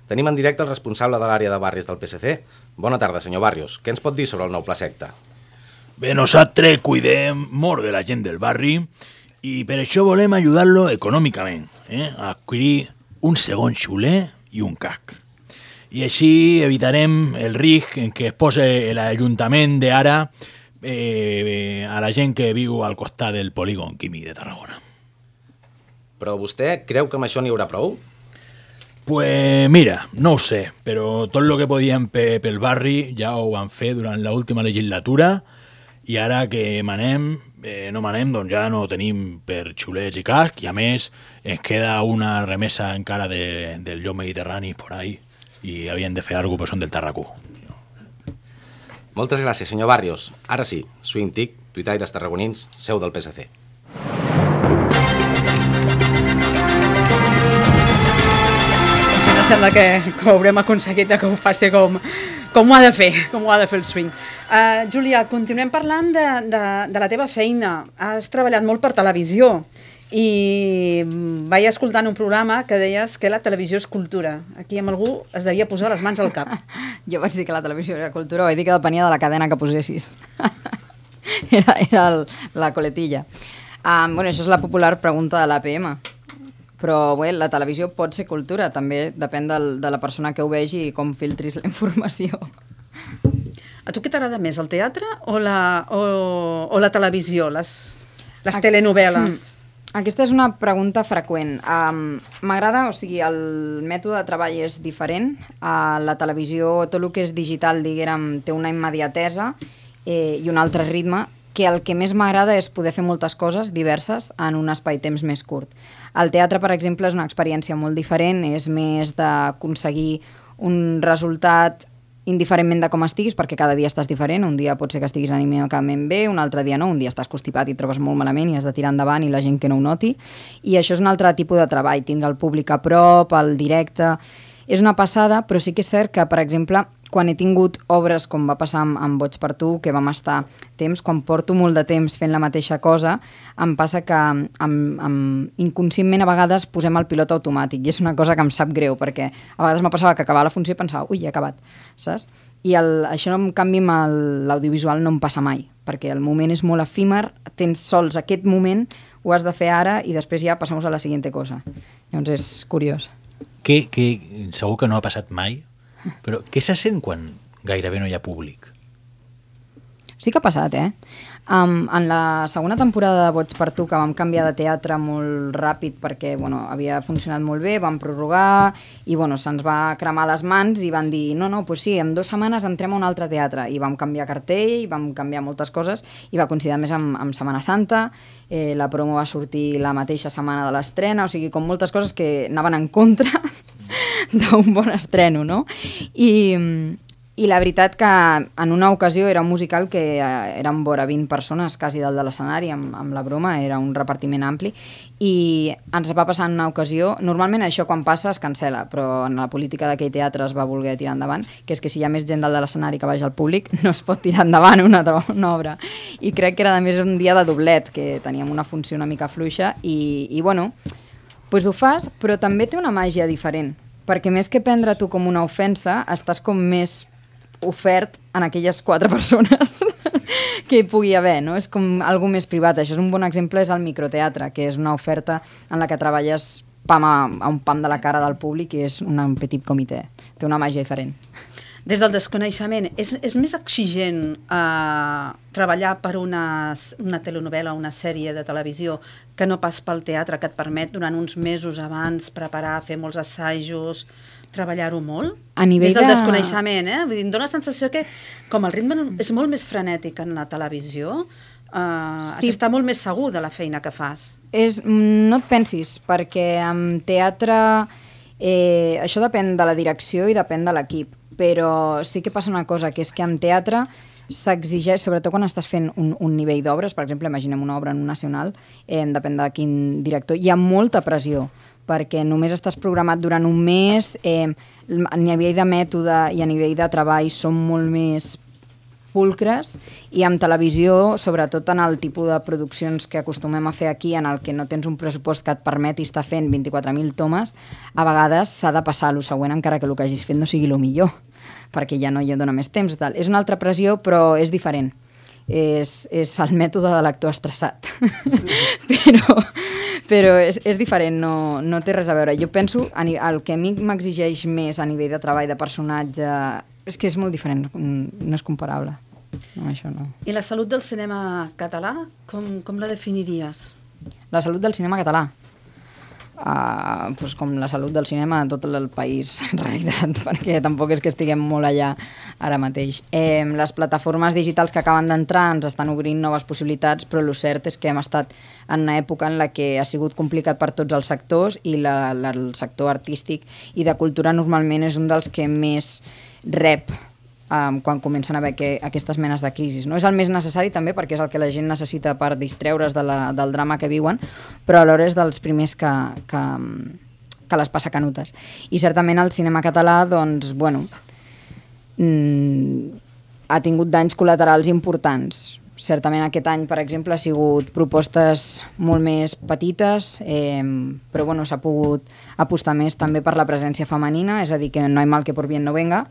Tenim en directe el responsable de l'àrea de barris del PSC. Bona tarda, senyor Barrios. Què ens pot dir sobre el nou pla secta? Bé, nosaltres cuidem molt de la gent del barri i per això volem ajudar-lo econòmicament, eh? a adquirir un segon xuler i un cac. I així evitarem el risc en què es posa l'Ajuntament d'ara eh, a la gent que viu al costat del polígon químic de Tarragona. Però vostè creu que amb això n'hi haurà prou? Pues mira, no ho sé, però tot el que podíem pe pel barri ja ho van fer durant l'última legislatura i ara que manem, eh, no manem, doncs ja no tenim per xulets i casc i a més ens queda una remesa encara de, del lloc mediterrani por ahí i havien de fer alguna cosa, però són del Tarracú. Moltes gràcies, senyor Barrios. Ara sí, Swing Tic, tuitaires tarragonins, seu del PSC. Em sembla que, que ho haurem aconseguit de que ho faci com, com ho ha de fer, com ho ha de fer el swing. Uh, Júlia, continuem parlant de, de, de la teva feina. Has treballat molt per televisió i vaig escoltant un programa que deies que la televisió és cultura. Aquí amb algú es devia posar les mans al cap. Jo vaig dir que la televisió era cultura, vaig dir que depenia de la cadena que posessis. era era el, la coletilla. Um, bueno, això és la popular pregunta de l'APM. Però bé, la televisió pot ser cultura, també depèn del, de la persona que ho vegi i com filtris la informació. A tu què t'agrada més, el teatre o la, o, o la televisió, les, les telenovel·les? Mm. Aquesta és una pregunta freqüent. Um, M'agrada, o sigui, el mètode de treball és diferent. A la televisió, tot el que és digital, diguem, té una immediatesa eh, i un altre ritme que el que més m'agrada és poder fer moltes coses diverses en un espai-temps més curt. El teatre, per exemple, és una experiència molt diferent, és més d'aconseguir un resultat indiferentment de com estiguis, perquè cada dia estàs diferent, un dia pot ser que estiguis anímicament bé, un altre dia no, un dia estàs constipat i et trobes molt malament i has de tirar endavant i la gent que no ho noti, i això és un altre tipus de treball, tindre el públic a prop, el directe, és una passada, però sí que és cert que, per exemple, quan he tingut obres com va passar amb, amb Boig per tu, que vam estar temps, quan porto molt de temps fent la mateixa cosa, em passa que amb, amb, inconscientment a vegades posem el pilot automàtic i és una cosa que em sap greu perquè a vegades me passava que acabava la funció i pensava ui, he acabat, saps? I el, això, en canvi, amb l'audiovisual no em passa mai, perquè el moment és molt efímer, tens sols aquest moment, ho has de fer ara i després ja passamos a la siguiente cosa. Llavors és curiós. Que, que segur que no ha passat mai, però què se sent quan gairebé no hi ha públic? Sí que ha passat, eh? Um, en la segona temporada de Vots per tu, que vam canviar de teatre molt ràpid perquè bueno, havia funcionat molt bé, vam prorrogar i bueno, se'ns va cremar les mans i van dir no, no, pues sí, en dues setmanes entrem a un altre teatre i vam canviar cartell, i vam canviar moltes coses i va coincidir més amb, amb Setmana Santa, eh, la promo va sortir la mateixa setmana de l'estrena, o sigui, com moltes coses que anaven en contra d'un bon estreno, no? I, i la veritat que en una ocasió era un musical que eh, eren vora 20 persones, quasi dalt de l'escenari, amb, amb la broma, era un repartiment ampli, i ens va passar en una ocasió, normalment això quan passa es cancela, però en la política d'aquell teatre es va voler tirar endavant, que és que si hi ha més gent dalt de l'escenari que vagi al públic, no es pot tirar endavant una, una obra. I crec que era a més un dia de doblet, que teníem una funció una mica fluixa, i, i bueno, pues ho fas, però també té una màgia diferent, perquè més que prendre tu com una ofensa, estàs com més ofert en aquelles quatre persones que hi pugui haver, no? És com algo més privat. Això és un bon exemple, és el microteatre, que és una oferta en la que treballes pam a, a un pam de la cara del públic i és un petit comitè. Té una màgia diferent. Des del desconeixement, és, és més exigent eh, treballar per una, una telenovela o una sèrie de televisió que no pas pel teatre, que et permet durant uns mesos abans preparar, fer molts assajos, treballar-ho molt? A nivell Des del de- desconeixement, eh? Vull dir, em dóna la sensació que, com el ritme és molt més frenètic en la televisió, eh, Sí. sí. està molt més segur de la feina que fas. És, no et pensis, perquè amb teatre eh, això depèn de la direcció i depèn de l'equip, però sí que passa una cosa, que és que amb teatre s'exigeix, sobretot quan estàs fent un, un nivell d'obres, per exemple, imaginem una obra en un nacional, eh, depèn de quin director, hi ha molta pressió, perquè només estàs programat durant un mes, eh, a nivell de mètode i a nivell de treball són molt més pulcres i amb televisió, sobretot en el tipus de produccions que acostumem a fer aquí, en el que no tens un pressupost que et permeti estar fent 24.000 tomes, a vegades s'ha de passar a lo següent encara que el que hagis fet no sigui el millor, perquè ja no hi dona més temps. Tal. És una altra pressió, però és diferent. És, és el mètode de l'actor estressat. però però és, és diferent, no, no té res a veure. Jo penso, a el que a mi m'exigeix més a nivell de treball, de personatge, és que és molt diferent, mm, no és comparable. No, això no. I la salut del cinema català, com, com la definiries? La salut del cinema català. Uh, pues com la salut del cinema a tot el país, en realitat, perquè tampoc és que estiguem molt allà ara mateix. Eh, les plataformes digitals que acaben d'entrar ens estan obrint noves possibilitats, però el cert és que hem estat en una època en la que ha sigut complicat per tots els sectors i la, la, el sector artístic i de cultura normalment és un dels que més rep um, quan comencen a haver que, aquestes menes de crisis. No és el més necessari també perquè és el que la gent necessita per distreure's de la, del drama que viuen, però alhora és dels primers que, que, que les passa canutes. I certament el cinema català, doncs, bueno, mm, ha tingut danys col·laterals importants. Certament aquest any, per exemple, ha sigut propostes molt més petites, eh, però bueno, s'ha pogut apostar més també per la presència femenina, és a dir, que no hi mal que por bien no venga,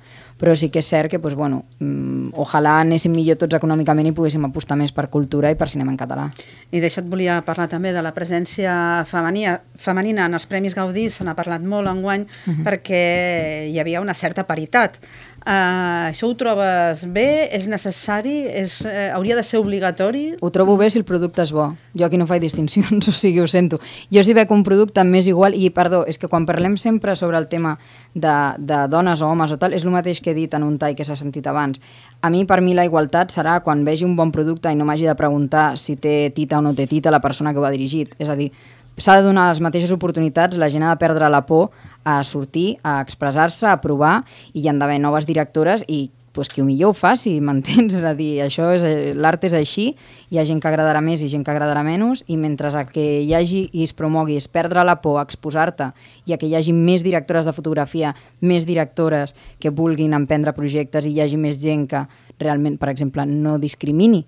però sí que és cert que, pues, bueno, mm, ojalà anéssim millor tots econòmicament i poguéssim apostar més per cultura i per cinema en català. I d'això et volia parlar també de la presència femenina, femenina en els Premis Gaudí, se n'ha parlat molt enguany Mhm. perquè hi havia una certa paritat. Uh, això ho trobes bé? És necessari? És, uh, hauria de ser obligatori? Ho trobo bé si el producte és bo. Jo aquí no faig distincions, o sigui, ho sento. Jo si veig un producte m'és igual, i perdó, és que quan parlem sempre sobre el tema de, de dones o homes o tal, és el mateix que he dit en un tall que s'ha sentit abans. A mi, per mi, la igualtat serà quan vegi un bon producte i no m'hagi de preguntar si té tita o no té tita la persona que ho ha dirigit. És a dir, s'ha de donar les mateixes oportunitats, la gent ha de perdre la por a sortir, a expressar-se, a provar, i hi han d'haver noves directores i pues, qui millor ho faci, m'entens? És a dir, això és, l'art és així, hi ha gent que agradarà més i gent que agradarà menys, i mentre que hi hagi i es promogui és perdre la por, exposar-te, i a que hi hagi més directores de fotografia, més directores que vulguin emprendre projectes i hi hagi més gent que realment, per exemple, no discrimini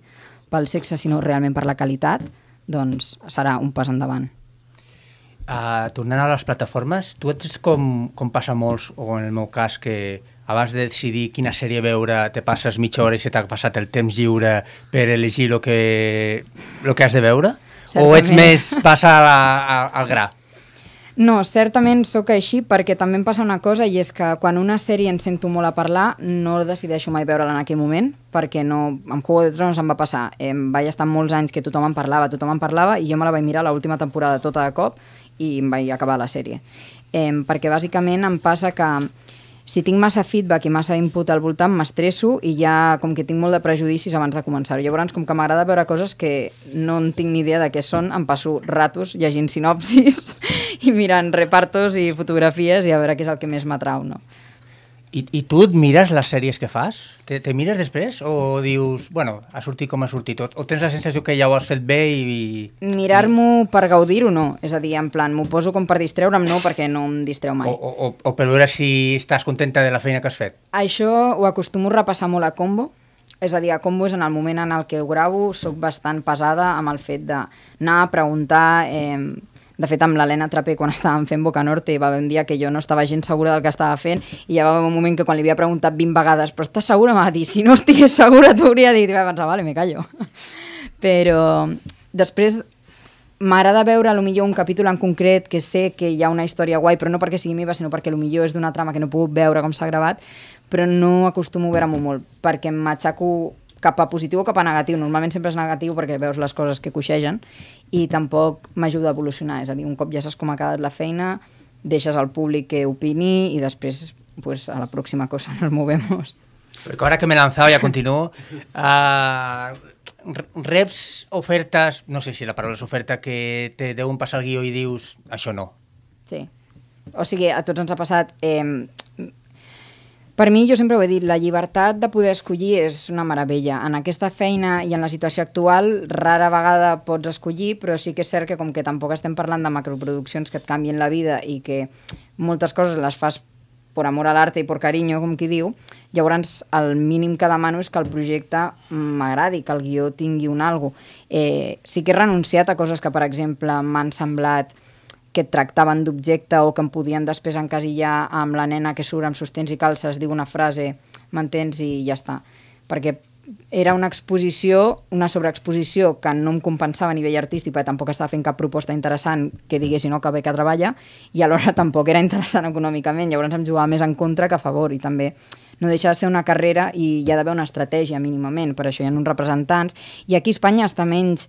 pel sexe, sinó realment per la qualitat, doncs serà un pas endavant. Uh, tornant a les plataformes, tu ets com, com passa molts, o en el meu cas, que abans de decidir quina sèrie veure te passes mitja hora i se t'ha passat el temps lliure per elegir el que, lo que has de veure? O ets Certament. més passa a, a, al gra? No, certament sóc així perquè també em passa una cosa i és que quan una sèrie en sento molt a parlar no decideixo mai veure-la en aquell moment perquè no, amb Juego de Tronos em va passar. Em vaig estar molts anys que tothom en parlava, tothom en parlava i jo me la vaig mirar l'última temporada tota de cop i em vaig acabar la sèrie. Eh, perquè bàsicament em passa que si tinc massa feedback i massa input al voltant, m'estresso i ja com que tinc molt de prejudicis abans de començar-ho. Llavors, com que m'agrada veure coses que no en tinc ni idea de què són, em passo ratos llegint sinopsis i mirant repartos i fotografies i a veure què és el que més m'atrau, no? I, I tu et mires les sèries que fas? Te, te mires després? O dius, bueno, ha sortit com ha sortit? O, o tens la sensació que ja ho has fet bé i... i Mirar-m'ho per gaudir-ho, no. És a dir, en plan, m'ho poso com per distreure'm, no, perquè no em distreu mai. o, o, o per veure si estàs contenta de la feina que has fet? Això ho acostumo a repassar molt a Combo, és a dir, a Combo és en el moment en el que ho gravo, sóc bastant pesada amb el fet d'anar a preguntar... Eh, de fet, amb l'Helena Trapé, quan estàvem fent Boca Norte, va haver un dia que jo no estava gens segura del que estava fent i ja va haver un moment que quan li havia preguntat 20 vegades però estàs segura? M'ha dit, si no estigués segura t'ho hauria dit. I va pensar, vale, me callo. Però després m'agrada veure a lo millor un capítol en concret que sé que hi ha una història guai, però no perquè sigui meva, sinó perquè lo millor és d'una trama que no pogut veure com s'ha gravat, però no acostumo a veure-m'ho molt, perquè m'atxaco cap a positiu o cap a negatiu. Normalment sempre és negatiu perquè veus les coses que coixegen i tampoc m'ajuda a evolucionar. És a dir, un cop ja saps com ha quedat la feina, deixes al públic que opini i després pues, a la pròxima cosa nos movemos. Porque ahora que me he lanzado, ya continúo. ah, re- reps ofertes, no sé si la paraula és oferta, que te deuen passar el guió i dius, això no. Sí. O sigui, a tots ens ha passat... Eh, per mi, jo sempre ho he dit, la llibertat de poder escollir és una meravella. En aquesta feina i en la situació actual, rara vegada pots escollir, però sí que és cert que com que tampoc estem parlant de macroproduccions que et canvien la vida i que moltes coses les fas per amor a l'arte i per carinyo, com qui diu, llavors el mínim que demano és que el projecte m'agradi, que el guió tingui un algo. Eh, sí que he renunciat a coses que, per exemple, m'han semblat que tractaven d'objecte o que em podien després encasillar amb la nena que surt amb sostens i calces, diu una frase, m'entens, i ja està. Perquè era una exposició, una sobreexposició que no em compensava a nivell artístic perquè tampoc estava fent cap proposta interessant que diguessin no, que bé que treballa i alhora tampoc era interessant econòmicament, llavors em jugava més en contra que a favor i també no deixa de ser una carrera i hi ha d'haver una estratègia mínimament, per això hi ha uns representants. I aquí a Espanya està menys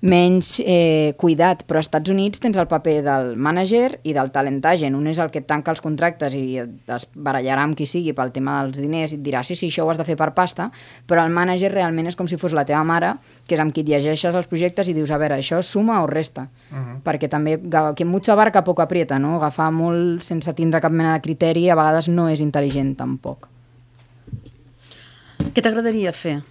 menys eh, cuidat, però als Estats Units tens el paper del manager i del talent agent. Un és el que et tanca els contractes i es barallarà amb qui sigui pel tema dels diners i et dirà sí, sí, això ho has de fer per pasta, però el manager realment és com si fos la teva mare, que és amb qui et llegeixes els projectes i dius, a veure, això suma o resta? Uh -huh. Perquè també, que mucho abarca poco aprieta, no? Agafar molt sense tindre cap mena de criteri a vegades no és intel·ligent tampoc. Què t'agradaria fer?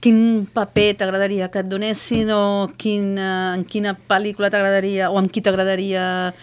Quin paper t'agradaria que et donessin o quina, en quina pel·lícula t'agradaria o amb qui t'agradaria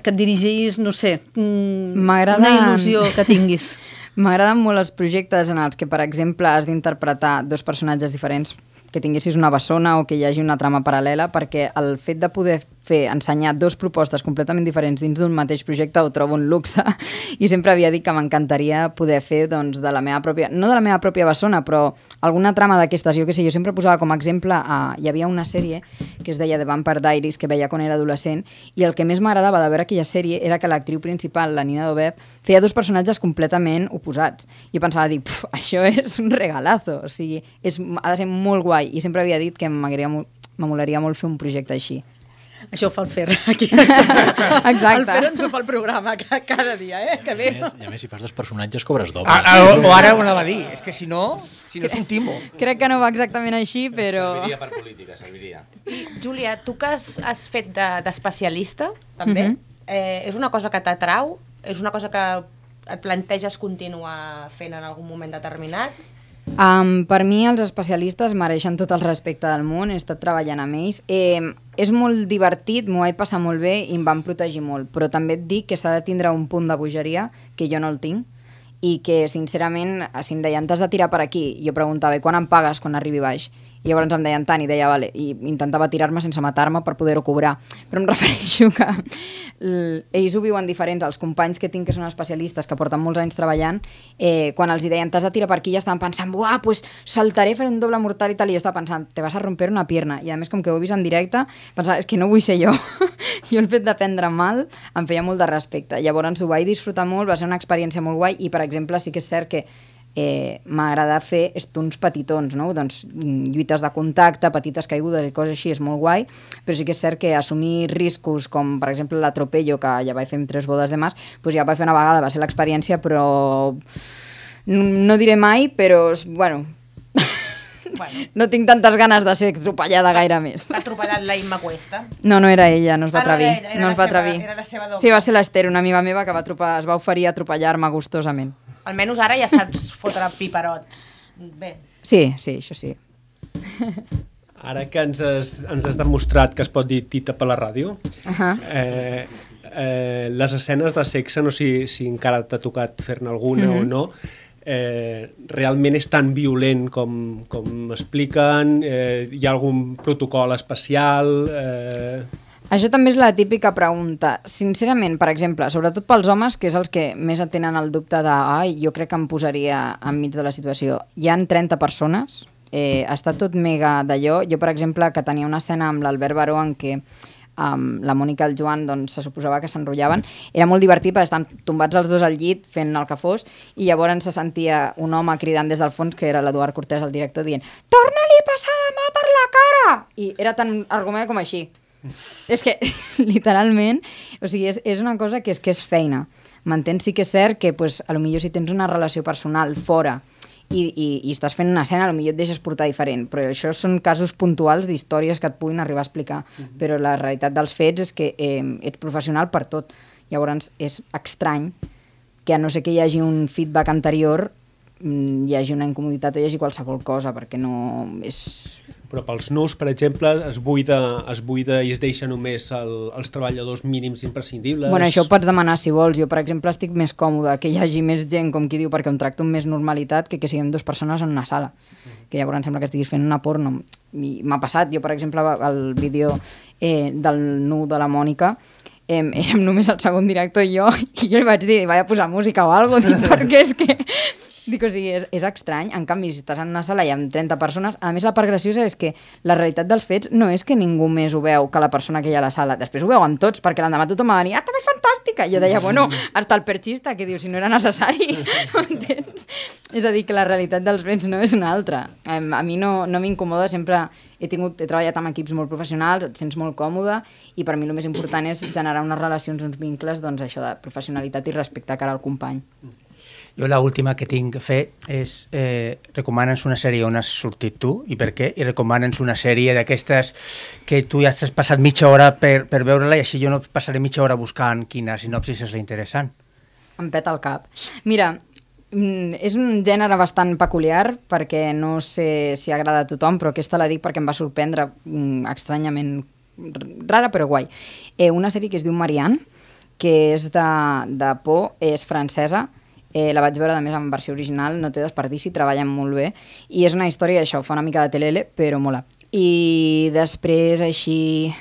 que et dirigís, no sé, mm, una il·lusió que tinguis. M'agraden molt els projectes en els que, per exemple, has d'interpretar dos personatges diferents, que tinguessis una bessona o que hi hagi una trama paral·lela, perquè el fet de poder fer, ensenyar dos propostes completament diferents dins d'un mateix projecte ho trobo un luxe i sempre havia dit que m'encantaria poder fer doncs, de la meva pròpia, no de la meva pròpia bessona, però alguna trama d'aquestes, jo que sé, jo sempre posava com a exemple, a, hi havia una sèrie que es deia The Vampire Diaries, que veia quan era adolescent, i el que més m'agradava de veure aquella sèrie era que l'actriu principal, la Nina Dobeb, feia dos personatges completament oposats. Jo pensava, dic, "Pf, això és un regalazo, o sigui, és, ha de ser molt guai, i sempre havia dit que m'agradaria molt- m'amolaria molt fer un projecte així. Això ho fa el Fer aquí. Exacte. El Fer ens ho fa el programa ca- cada dia, eh? Que bé. I a més, i a més, si fas dos personatges, cobres doble. Ah, ah, o, o ara ho anava a dir, és que si no, si no és un timo. Crec que no va exactament així, però... Serviria per política, serviria. Júlia, tu que has, has fet de- d'especialista, de, també, Mhm. eh, és una cosa que t'atrau? És una cosa que et planteges continuar fent en algun moment determinat? Um, per mi els especialistes mereixen tot el respecte del món, he estat treballant amb ells. Eh, és molt divertit, m'ho vaig passar molt bé i em van protegir molt, però també et dic que s'ha de tindre un punt de bogeria, que jo no el tinc, i que sincerament, si em deien t'has de tirar per aquí, jo preguntava, quan em pagues quan arribi baix? I llavors em deien tant i deia, vale, i intentava tirar-me sense matar-me per poder-ho cobrar. Però em refereixo que ells ho viuen diferents, els companys que tinc que són especialistes, que porten molts anys treballant, eh, quan els deien t'has de tirar per aquí, ja estaven pensant, buah, pues saltaré, faré un doble mortal i tal, i jo estava pensant, te vas a romper una pierna. I a més, com que ho he vist en directe, pensava, és que no vull ser jo. jo el fet de prendre mal em feia molt de respecte. Llavors ho vaig disfrutar molt, va ser una experiència molt guai, i per exemple sí que és cert que eh, m'agrada fer stunts petitons, no? doncs, mm, lluites de contacte, petites caigudes i coses així, és molt guai, però sí que és cert que assumir riscos com per exemple l'atropello, que ja vaig fer amb tres bodes de mas, doncs ja vaig fer una vegada, va ser l'experiència, però no, no diré mai, però bueno, Bueno, no tinc tantes ganes de ser atropellada gaire més. t'ha atropellat la Imma Cuesta. No, no era ella, no es va Ah, era atrevir. ella, era no es va seva- atrevir. era la seva doble. Sí, va ser l'Ester, una amiga meva que va atropar, es va oferir a atropellar-me gustosament. Almenys ara ja saps fotre piperots. Bé. Sí, sí, això sí. Ara que ens has, ens has demostrat que es pot dir tita per la ràdio, Ahà. eh, eh, les escenes de sexe, no sé si, si encara t'ha tocat fer-ne alguna Mhm. o no, eh, realment és tan violent com, com expliquen? Eh, hi ha algun protocol especial? Eh, Això també és la típica pregunta. Sincerament, per exemple, sobretot pels homes, que és els que més tenen el dubte de ai, jo crec que em posaria enmig de la situació. Hi han 30 persones, eh, està tot mega d'allò. Jo, per exemple, que tenia una escena amb l'Albert Baró en què um, la Mònica i el Joan doncs, se suposava que s'enrotllaven. Era molt divertit perquè estan tombats els dos al llit fent el que fos i llavors se sentia un home cridant des del fons, que era l'Eduard Cortés, el director, dient torna-li a passar la mà per la cara! I era tan argument com així. És que, literalment, o sigui, és, és una cosa que és que és feina. M'entens? Sí que és cert que, pues, a lo millor si tens una relació personal fora i, i, i estàs fent una escena, a lo millor et deixes portar diferent, però això són casos puntuals d'històries que et puguin arribar a explicar. Però la realitat dels fets és que eh, ets professional per tot. Llavors, és estrany que a no ser que hi hagi un feedback anterior mm, hi hagi una incomoditat o hi hagi qualsevol cosa, perquè no és... però pels nous, per exemple, es buida, es buida i es deixa només el, els treballadors mínims imprescindibles? Bueno, això ho pots demanar si vols. Jo, per exemple, estic més còmode que hi hagi més gent, com qui diu, perquè em tracto amb més normalitat que que siguem dues persones en una sala. Que llavors em sembla que estiguis fent una porno. I m'ha passat. Jo, per exemple, el vídeo eh, del nu de la Mònica, eh, érem només el segon director i jo, i jo li vaig dir, vaig a posar música o alguna cosa, perquè és que... Dic, o sigui, és, és estrany. En canvi, si estàs en una sala i amb 30 persones... A més, la part graciosa és que la realitat dels fets no és que ningú més ho veu que la persona que hi ha a la sala. Després ho veuen tots, perquè l'endemà tothom va venir, ah, també és fantàstica! I jo deia, bueno, hasta el perxista, que diu, si no era necessari, m'entens? És a dir, que la realitat dels fets no és una altra. A mi no, no m'incomoda, sempre he, tingut, he treballat amb equips molt professionals, et sents molt còmode, i per mi el més important és generar unes relacions, uns vincles, doncs això de professionalitat i respecte cara al company. Jo la última que tinc que fer és eh, recomana'ns una sèrie on has sortit tu i per què, i recomana'ns una sèrie d'aquestes que tu ja has passat mitja hora per, per veure-la i així jo no passaré mitja hora buscant quina sinopsis és interessant. Em peta el cap. Mira, mm, és un gènere bastant peculiar perquè no sé si agrada a tothom, però aquesta la dic perquè em va sorprendre mm, estranyament rara però guai. Eh, una sèrie que es diu Marianne, que és de, de por, és francesa, eh, la vaig veure a més en versió original, no té desperdici, treballen molt bé, i és una història d'això, fa una mica de telele, però mola. I després així...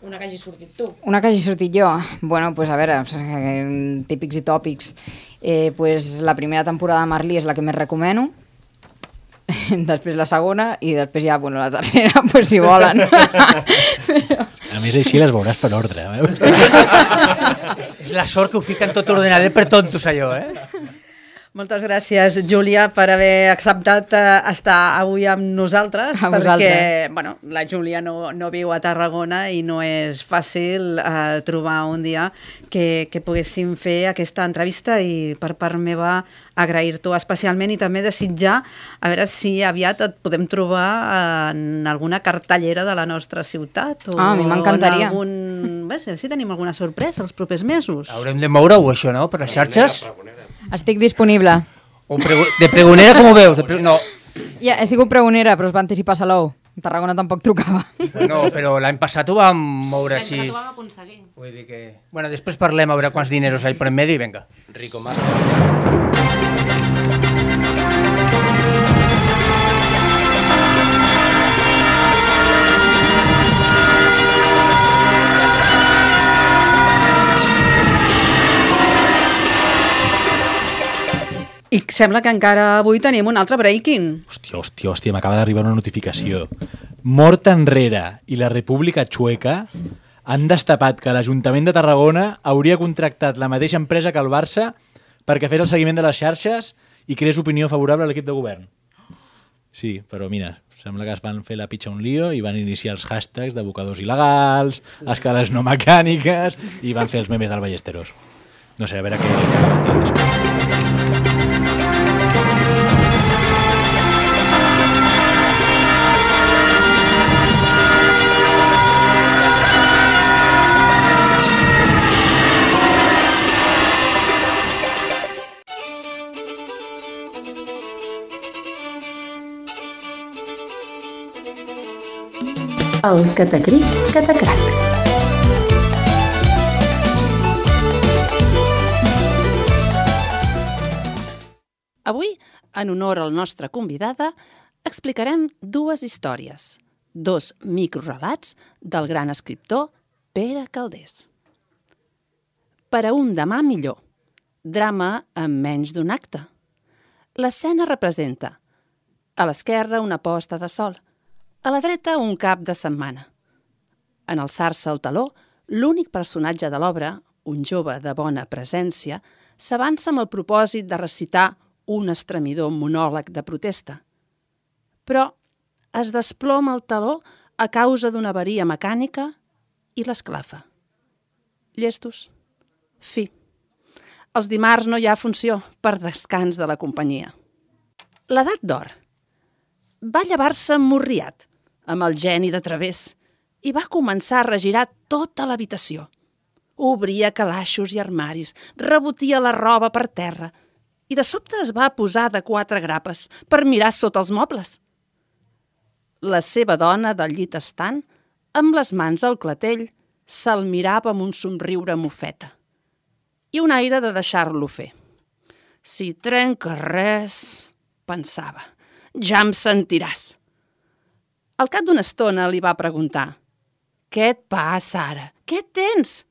Una que hagi sortit tu. Una que hagi sortit jo? Bueno, pues a veure, eh, típics i tòpics. Eh, pues la primera temporada de Marley és la que més recomano, després la segona i després ja, bueno, la tercera, pues si volen. A més, així les veuràs per ordre. Eh? És la sort que ho fiquen tot ordenadet per tontos, allò, eh? Moltes gràcies, Júlia, per haver acceptat eh, estar avui amb nosaltres, A perquè vosaltres. bueno, la Júlia no, no viu a Tarragona i no és fàcil eh, trobar un dia que, que poguéssim fer aquesta entrevista i per part meva agrair-t'ho especialment i també desitjar a veure si aviat et podem trobar en alguna cartellera de la nostra ciutat o Ah, a mi m'encantaria. en algun... Bé, si tenim alguna sorpresa els propers mesos. Haurem de moure-ho, això, no?, per les xarxes. Estic disponible. O pregu de pregonera, com ho veus? De pre no, Ja, he sigut pregonera, però es va anticipar Salou. A Tarragona tampoc trucava. no, però l'any passat ho vam moure així. Ho vam aconseguir. Vull dir que... Bueno, després parlem a veure quants dineros hi ha per en medi i vinga. Rico Mas. I sembla que encara avui tenim un altre breaking. Hòstia, hòstia, hòstia, m'acaba d'arribar una notificació. Mort enrere i la República Txueca han destapat que l'Ajuntament de Tarragona hauria contractat la mateixa empresa que el Barça perquè fes el seguiment de les xarxes i creés opinió favorable a l'equip de govern. Sí, però mira, sembla que es van fer la pitxa un lío i van iniciar els hashtags d'abocadors il·legals, escales no mecàniques i van fer els memes del Ballesteros. No sé, a veure què, El catacric catacrac. Avui, en honor al nostre convidada, explicarem dues històries, dos microrelats del gran escriptor Pere Caldés. Per a un demà millor, drama en menys d'un acte. L'escena representa a l'esquerra una posta de sol, a la dreta un cap de setmana. En alçar-se el taló, l'únic personatge de l'obra, un jove de bona presència, s'avança amb el propòsit de recitar un estremidor monòleg de protesta. Però es desploma el taló a causa d'una avaria mecànica i l'esclafa. Llestos. Fi. Els dimarts no hi ha funció per descans de la companyia. L'edat d'or. Va llevar-se morriat, amb el geni de través, i va començar a regirar tota l'habitació. Obria calaixos i armaris, rebotia la roba per terra, i de sobte es va posar de quatre grapes per mirar sota els mobles. La seva dona del llit estant, amb les mans al clatell, se'l mirava amb un somriure mofeta i un aire de deixar-lo fer. Si trenca res, pensava, ja em sentiràs. Al cap d'una estona li va preguntar «Què et passa ara? Què tens?»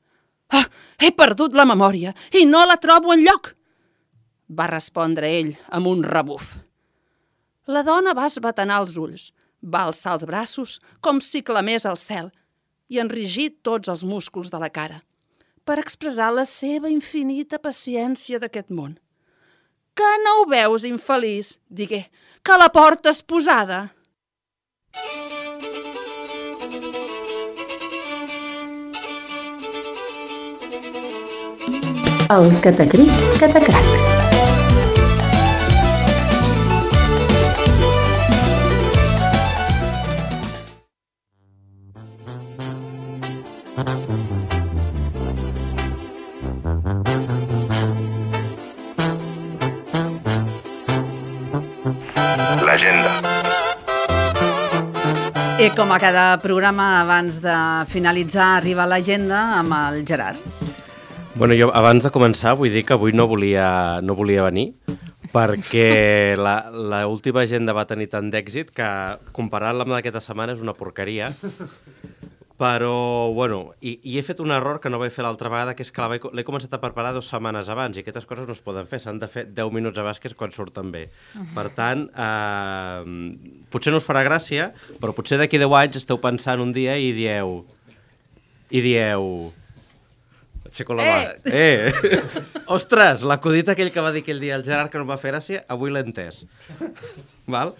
«Ah, he perdut la memòria i no la trobo enlloc!» va respondre ell amb un rebuf. La dona va esbatanar els ulls, va alçar els braços com si clamés al cel i enrigir tots els músculs de la cara per expressar la seva infinita paciència d'aquest món. Que no ho veus, infeliç? Digué, que la porta és posada. El catacric catacrac. Com a cada programa, abans de finalitzar, arriba l'agenda amb el Gerard. Bueno, jo abans de començar vull dir que avui no volia, no volia venir perquè la, la última agenda va tenir tant d'èxit que comparant-la amb d'aquesta setmana és una porqueria. Però, bueno, i, i he fet un error que no vaig fer l'altra vegada, que és que l'he començat a preparar dues setmanes abans i aquestes coses no es poden fer, s'han de fer 10 minuts abans que és quan surten bé. Per tant, eh, potser no us farà gràcia, però potser d'aquí 10 anys esteu pensant un dia i dieu... I dieu... Aixeco la mà. Eh! eh. Ostres, l'acudit aquell que va dir aquell dia el Gerard que no em va fer gràcia, avui l'he entès. Val?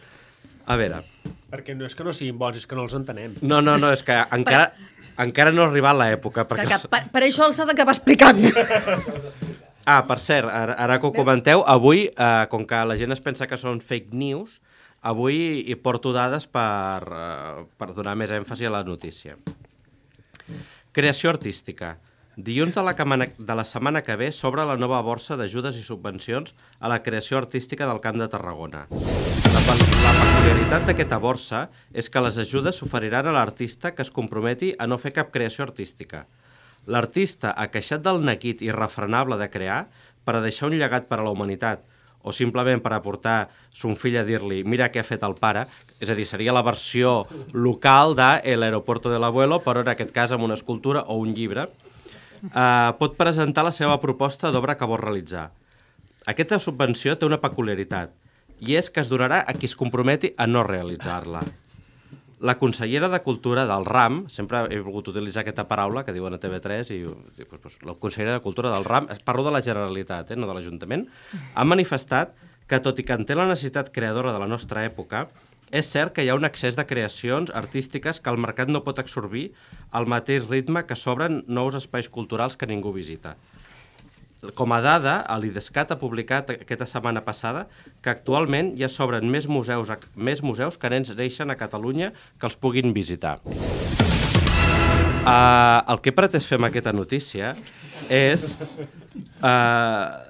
A veure, Perquè no és que no siguin bons, és que no els entenem. no, no, no, és que encara, encara no ha arribat l'època. Que, Perquè... que, per, per això els ha d'acabar explicant. Ah, per cert, ara, ara que ho comenteu, avui, eh, com que la gent es pensa que són fake news, avui hi porto dades per, eh, per donar més èmfasi a la notícia. Creació artística. Dilluns de la, camana, de la setmana que ve s'obre la nova borsa d'ajudes i subvencions a la creació artística del Camp de Tarragona. La, pe- la peculiaritat d'aquesta borsa és que les ajudes s'oferiran a l'artista que es comprometi a no fer cap creació artística. L'artista ha queixat del neguit irrefrenable de crear per a deixar un llegat per a la humanitat o simplement per aportar son fill a dir-li mira què ha fet el pare, és a dir, seria la versió local de El aeropuerto de l'abuelo, però en aquest cas amb una escultura o un llibre, eh, pot presentar la seva proposta d'obra que vol realitzar. Aquesta subvenció té una peculiaritat, i és que es donarà a qui es comprometi a no realitzar-la. La consellera de Cultura del RAM, sempre he volgut utilitzar aquesta paraula que diuen a TV3, i pues, pues, la consellera de Cultura del RAM, parlo de la Generalitat, eh, no de l'Ajuntament, ha manifestat que, tot i que en té la necessitat creadora de la nostra època, és cert que hi ha un excés de creacions artístiques que el mercat no pot absorbir al mateix ritme que s'obren nous espais culturals que ningú visita. Com a dada, l'IDESCAT ha publicat aquesta setmana passada que actualment ja s'obren més museus, més museus que nens neixen a Catalunya que els puguin visitar. Uh, el que he pretès fer amb aquesta notícia és uh,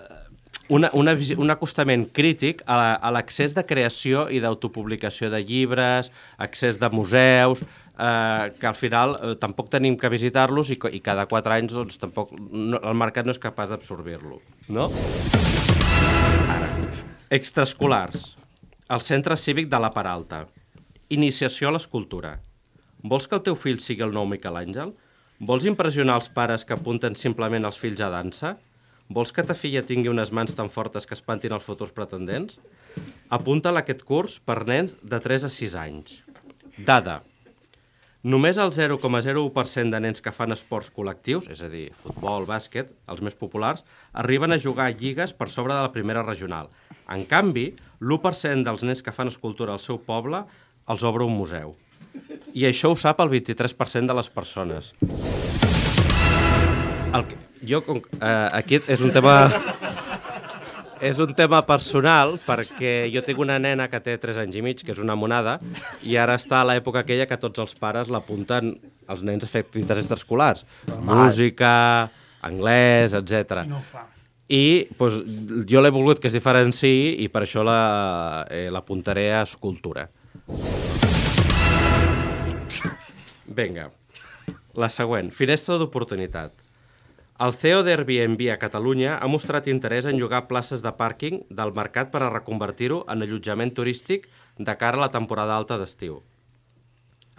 una, una, un acostament crític a la- l'accés de creació i d'autopublicació de llibres, accés de museus, eh, que al final eh, tampoc tenim que visitar-los i, i cada quatre anys doncs, tampoc, no, el mercat no és capaç d'absorbir-lo. No? Ara, extraescolars. El Centre Cívic de la Peralta. Iniciació a l'escultura. Vols que el teu fill sigui el nou Miquel Àngel? Vols impressionar els pares que apunten simplement els fills a dansa? Vols que ta filla tingui unes mans tan fortes que espantin els futurs pretendents? Apunta-la aquest curs per nens de 3 a 6 anys. Dada. Només el 0,01% de nens que fan esports col·lectius, és a dir, futbol, bàsquet, els més populars, arriben a jugar a lligues per sobre de la primera regional. En canvi, l'1% dels nens que fan escultura al seu poble els obre un museu. I això ho sap el 23% de les persones. El que, jo, com, eh, aquí és un tema... És un tema personal perquè jo tinc una nena que té 3 anys i mig, que és una monada, i ara està a l'època aquella que tots els pares l'apunten als nens a fer activitats extraescolars. Música, anglès, etc. I no ho fa. I doncs, jo l'he volgut que es diferenciï i per això la- eh, l'apuntaré a escultura. Vinga, la següent. Finestra d'oportunitat. El CEO d'Airbnb a Catalunya ha mostrat interès en llogar places de pàrquing del mercat per a reconvertir-ho en allotjament turístic de cara a la temporada alta d'estiu.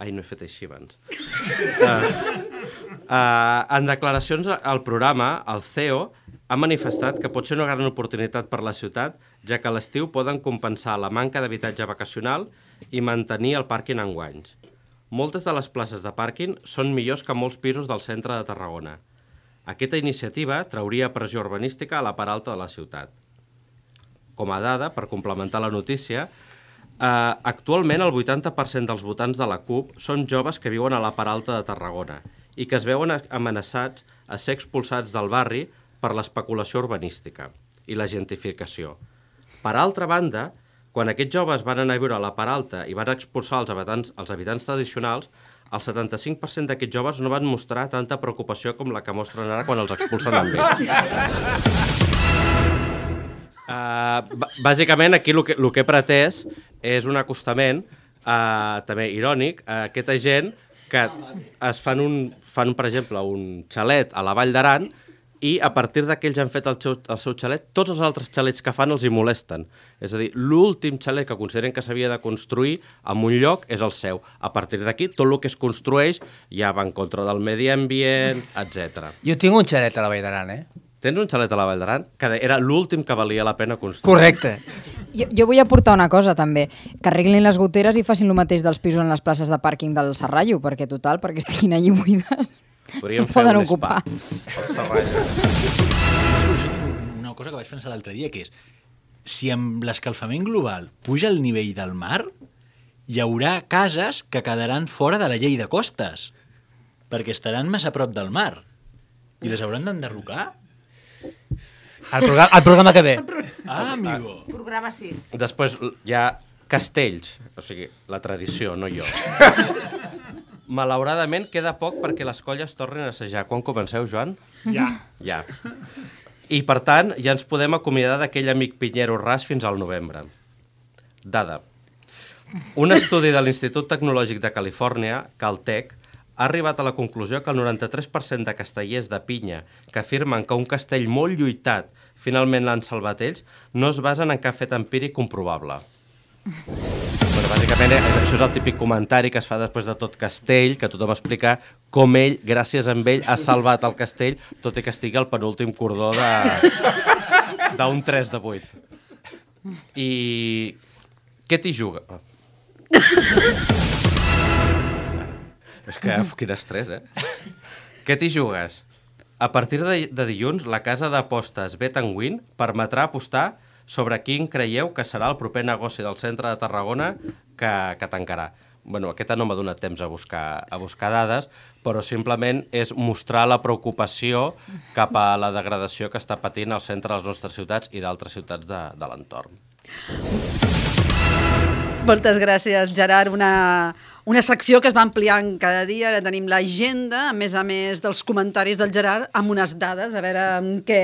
Ai, no he fet així abans. Uh, uh, en declaracions al programa, el CEO ha manifestat que pot ser una gran oportunitat per la ciutat, ja que a l'estiu poden compensar la manca d'habitatge vacacional i mantenir el pàrquing en guanys. Moltes de les places de pàrquing són millors que molts pisos del centre de Tarragona. Aquesta iniciativa trauria pressió urbanística a la part alta de la ciutat. Com a dada, per complementar la notícia, eh, actualment el 80% dels votants de la CUP són joves que viuen a la part alta de Tarragona i que es veuen amenaçats a ser expulsats del barri per l'especulació urbanística i la gentrificació. Per altra banda, quan aquests joves van anar a viure a la part alta i van expulsar els habitants, els habitants tradicionals, el 75% d'aquests joves no van mostrar tanta preocupació com la que mostren ara quan els expulsen amb ells. Uh, bàsicament, aquí el que, el que he pretès és un acostament uh, també irònic a aquesta gent que es fan, un, fan, per exemple, un xalet a la Vall d'Aran i a partir d'aquells han fet el seu, el seu xalet, tots els altres xalets que fan els hi molesten. És a dir, l'últim xalet que consideren que s'havia de construir en un lloc és el seu. A partir d'aquí, tot el que es construeix ja va en contra del medi ambient, etc. Jo tinc un xalet a la Vall d'Aran, eh? Tens un xalet a la Vall d'Aran? Que era l'últim que valia la pena construir. Correcte. Jo, jo vull aportar una cosa, també. Que arreglin les goteres i facin el mateix dels pisos en les places de pàrquing del Serrallo, perquè total, perquè estiguin allí buides. Podríem Em fer poden un ocupar. spa. una cosa que vaig pensar l'altre dia, que és si amb l'escalfament global puja el nivell del mar, hi haurà cases que quedaran fora de la llei de costes, perquè estaran massa a prop del mar. I les hauran d'enderrocar? El, programa, el programa que ve. Ah, amigo. Programa 6. Després hi ha castells, o sigui, la tradició, no jo. Malauradament queda poc perquè les colles tornin a assajar. Quan comenceu, Joan? Ja. Ja. I, per tant, ja ens podem acomiadar d'aquell amic Pinyero Ras fins al novembre. Dada. Un estudi de l'Institut Tecnològic de Califòrnia, Caltech, ha arribat a la conclusió que el 93% de castellers de pinya que afirmen que un castell molt lluitat finalment l'han salvat ells no es basen en cap fet empíric comprovable. Bàsicament, eh, això és el típic comentari que es fa després de tot castell, que tothom explica com ell, gràcies a ell, ha salvat el castell, tot i que estigui al penúltim cordó d'un 3 de 8. I què t'hi juga? És que, uf, quin estrès, eh? Què t'hi jugues? A partir de, de dilluns, la casa d'apostes Bet Win permetrà apostar sobre quin creieu que serà el proper negoci del centre de Tarragona que, que tancarà. Bueno, aquesta no m'ha donat temps a buscar, a buscar dades, però simplement és mostrar la preocupació cap a la degradació que està patint el centre de les nostres ciutats i d'altres ciutats de, de l'entorn. Moltes gràcies, Gerard. Una, una secció que es va ampliant cada dia. Ara tenim l'agenda, a més a més dels comentaris del Gerard, amb unes dades, a veure amb què,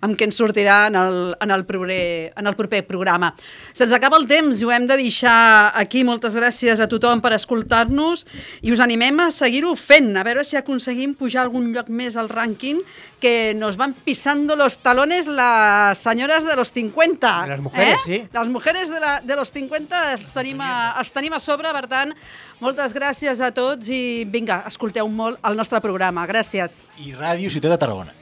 amb què ens sortirà en el, en, el proper, en el proper programa. Se'ns acaba el temps i ho hem de deixar aquí. Moltes gràcies a tothom per escoltar-nos i us animem a seguir-ho fent, a veure si aconseguim pujar algun lloc més al rànquing que nos van pisando los talones las señoras de los 50. Las mujeres, eh? sí. Les mujeres de, la, de los 50 els tenim, a, els tenim a sobre, per tant, moltes gràcies a tots i vinga, escolteu molt el nostre programa. Gràcies. I Ràdio Ciutat de Tarragona.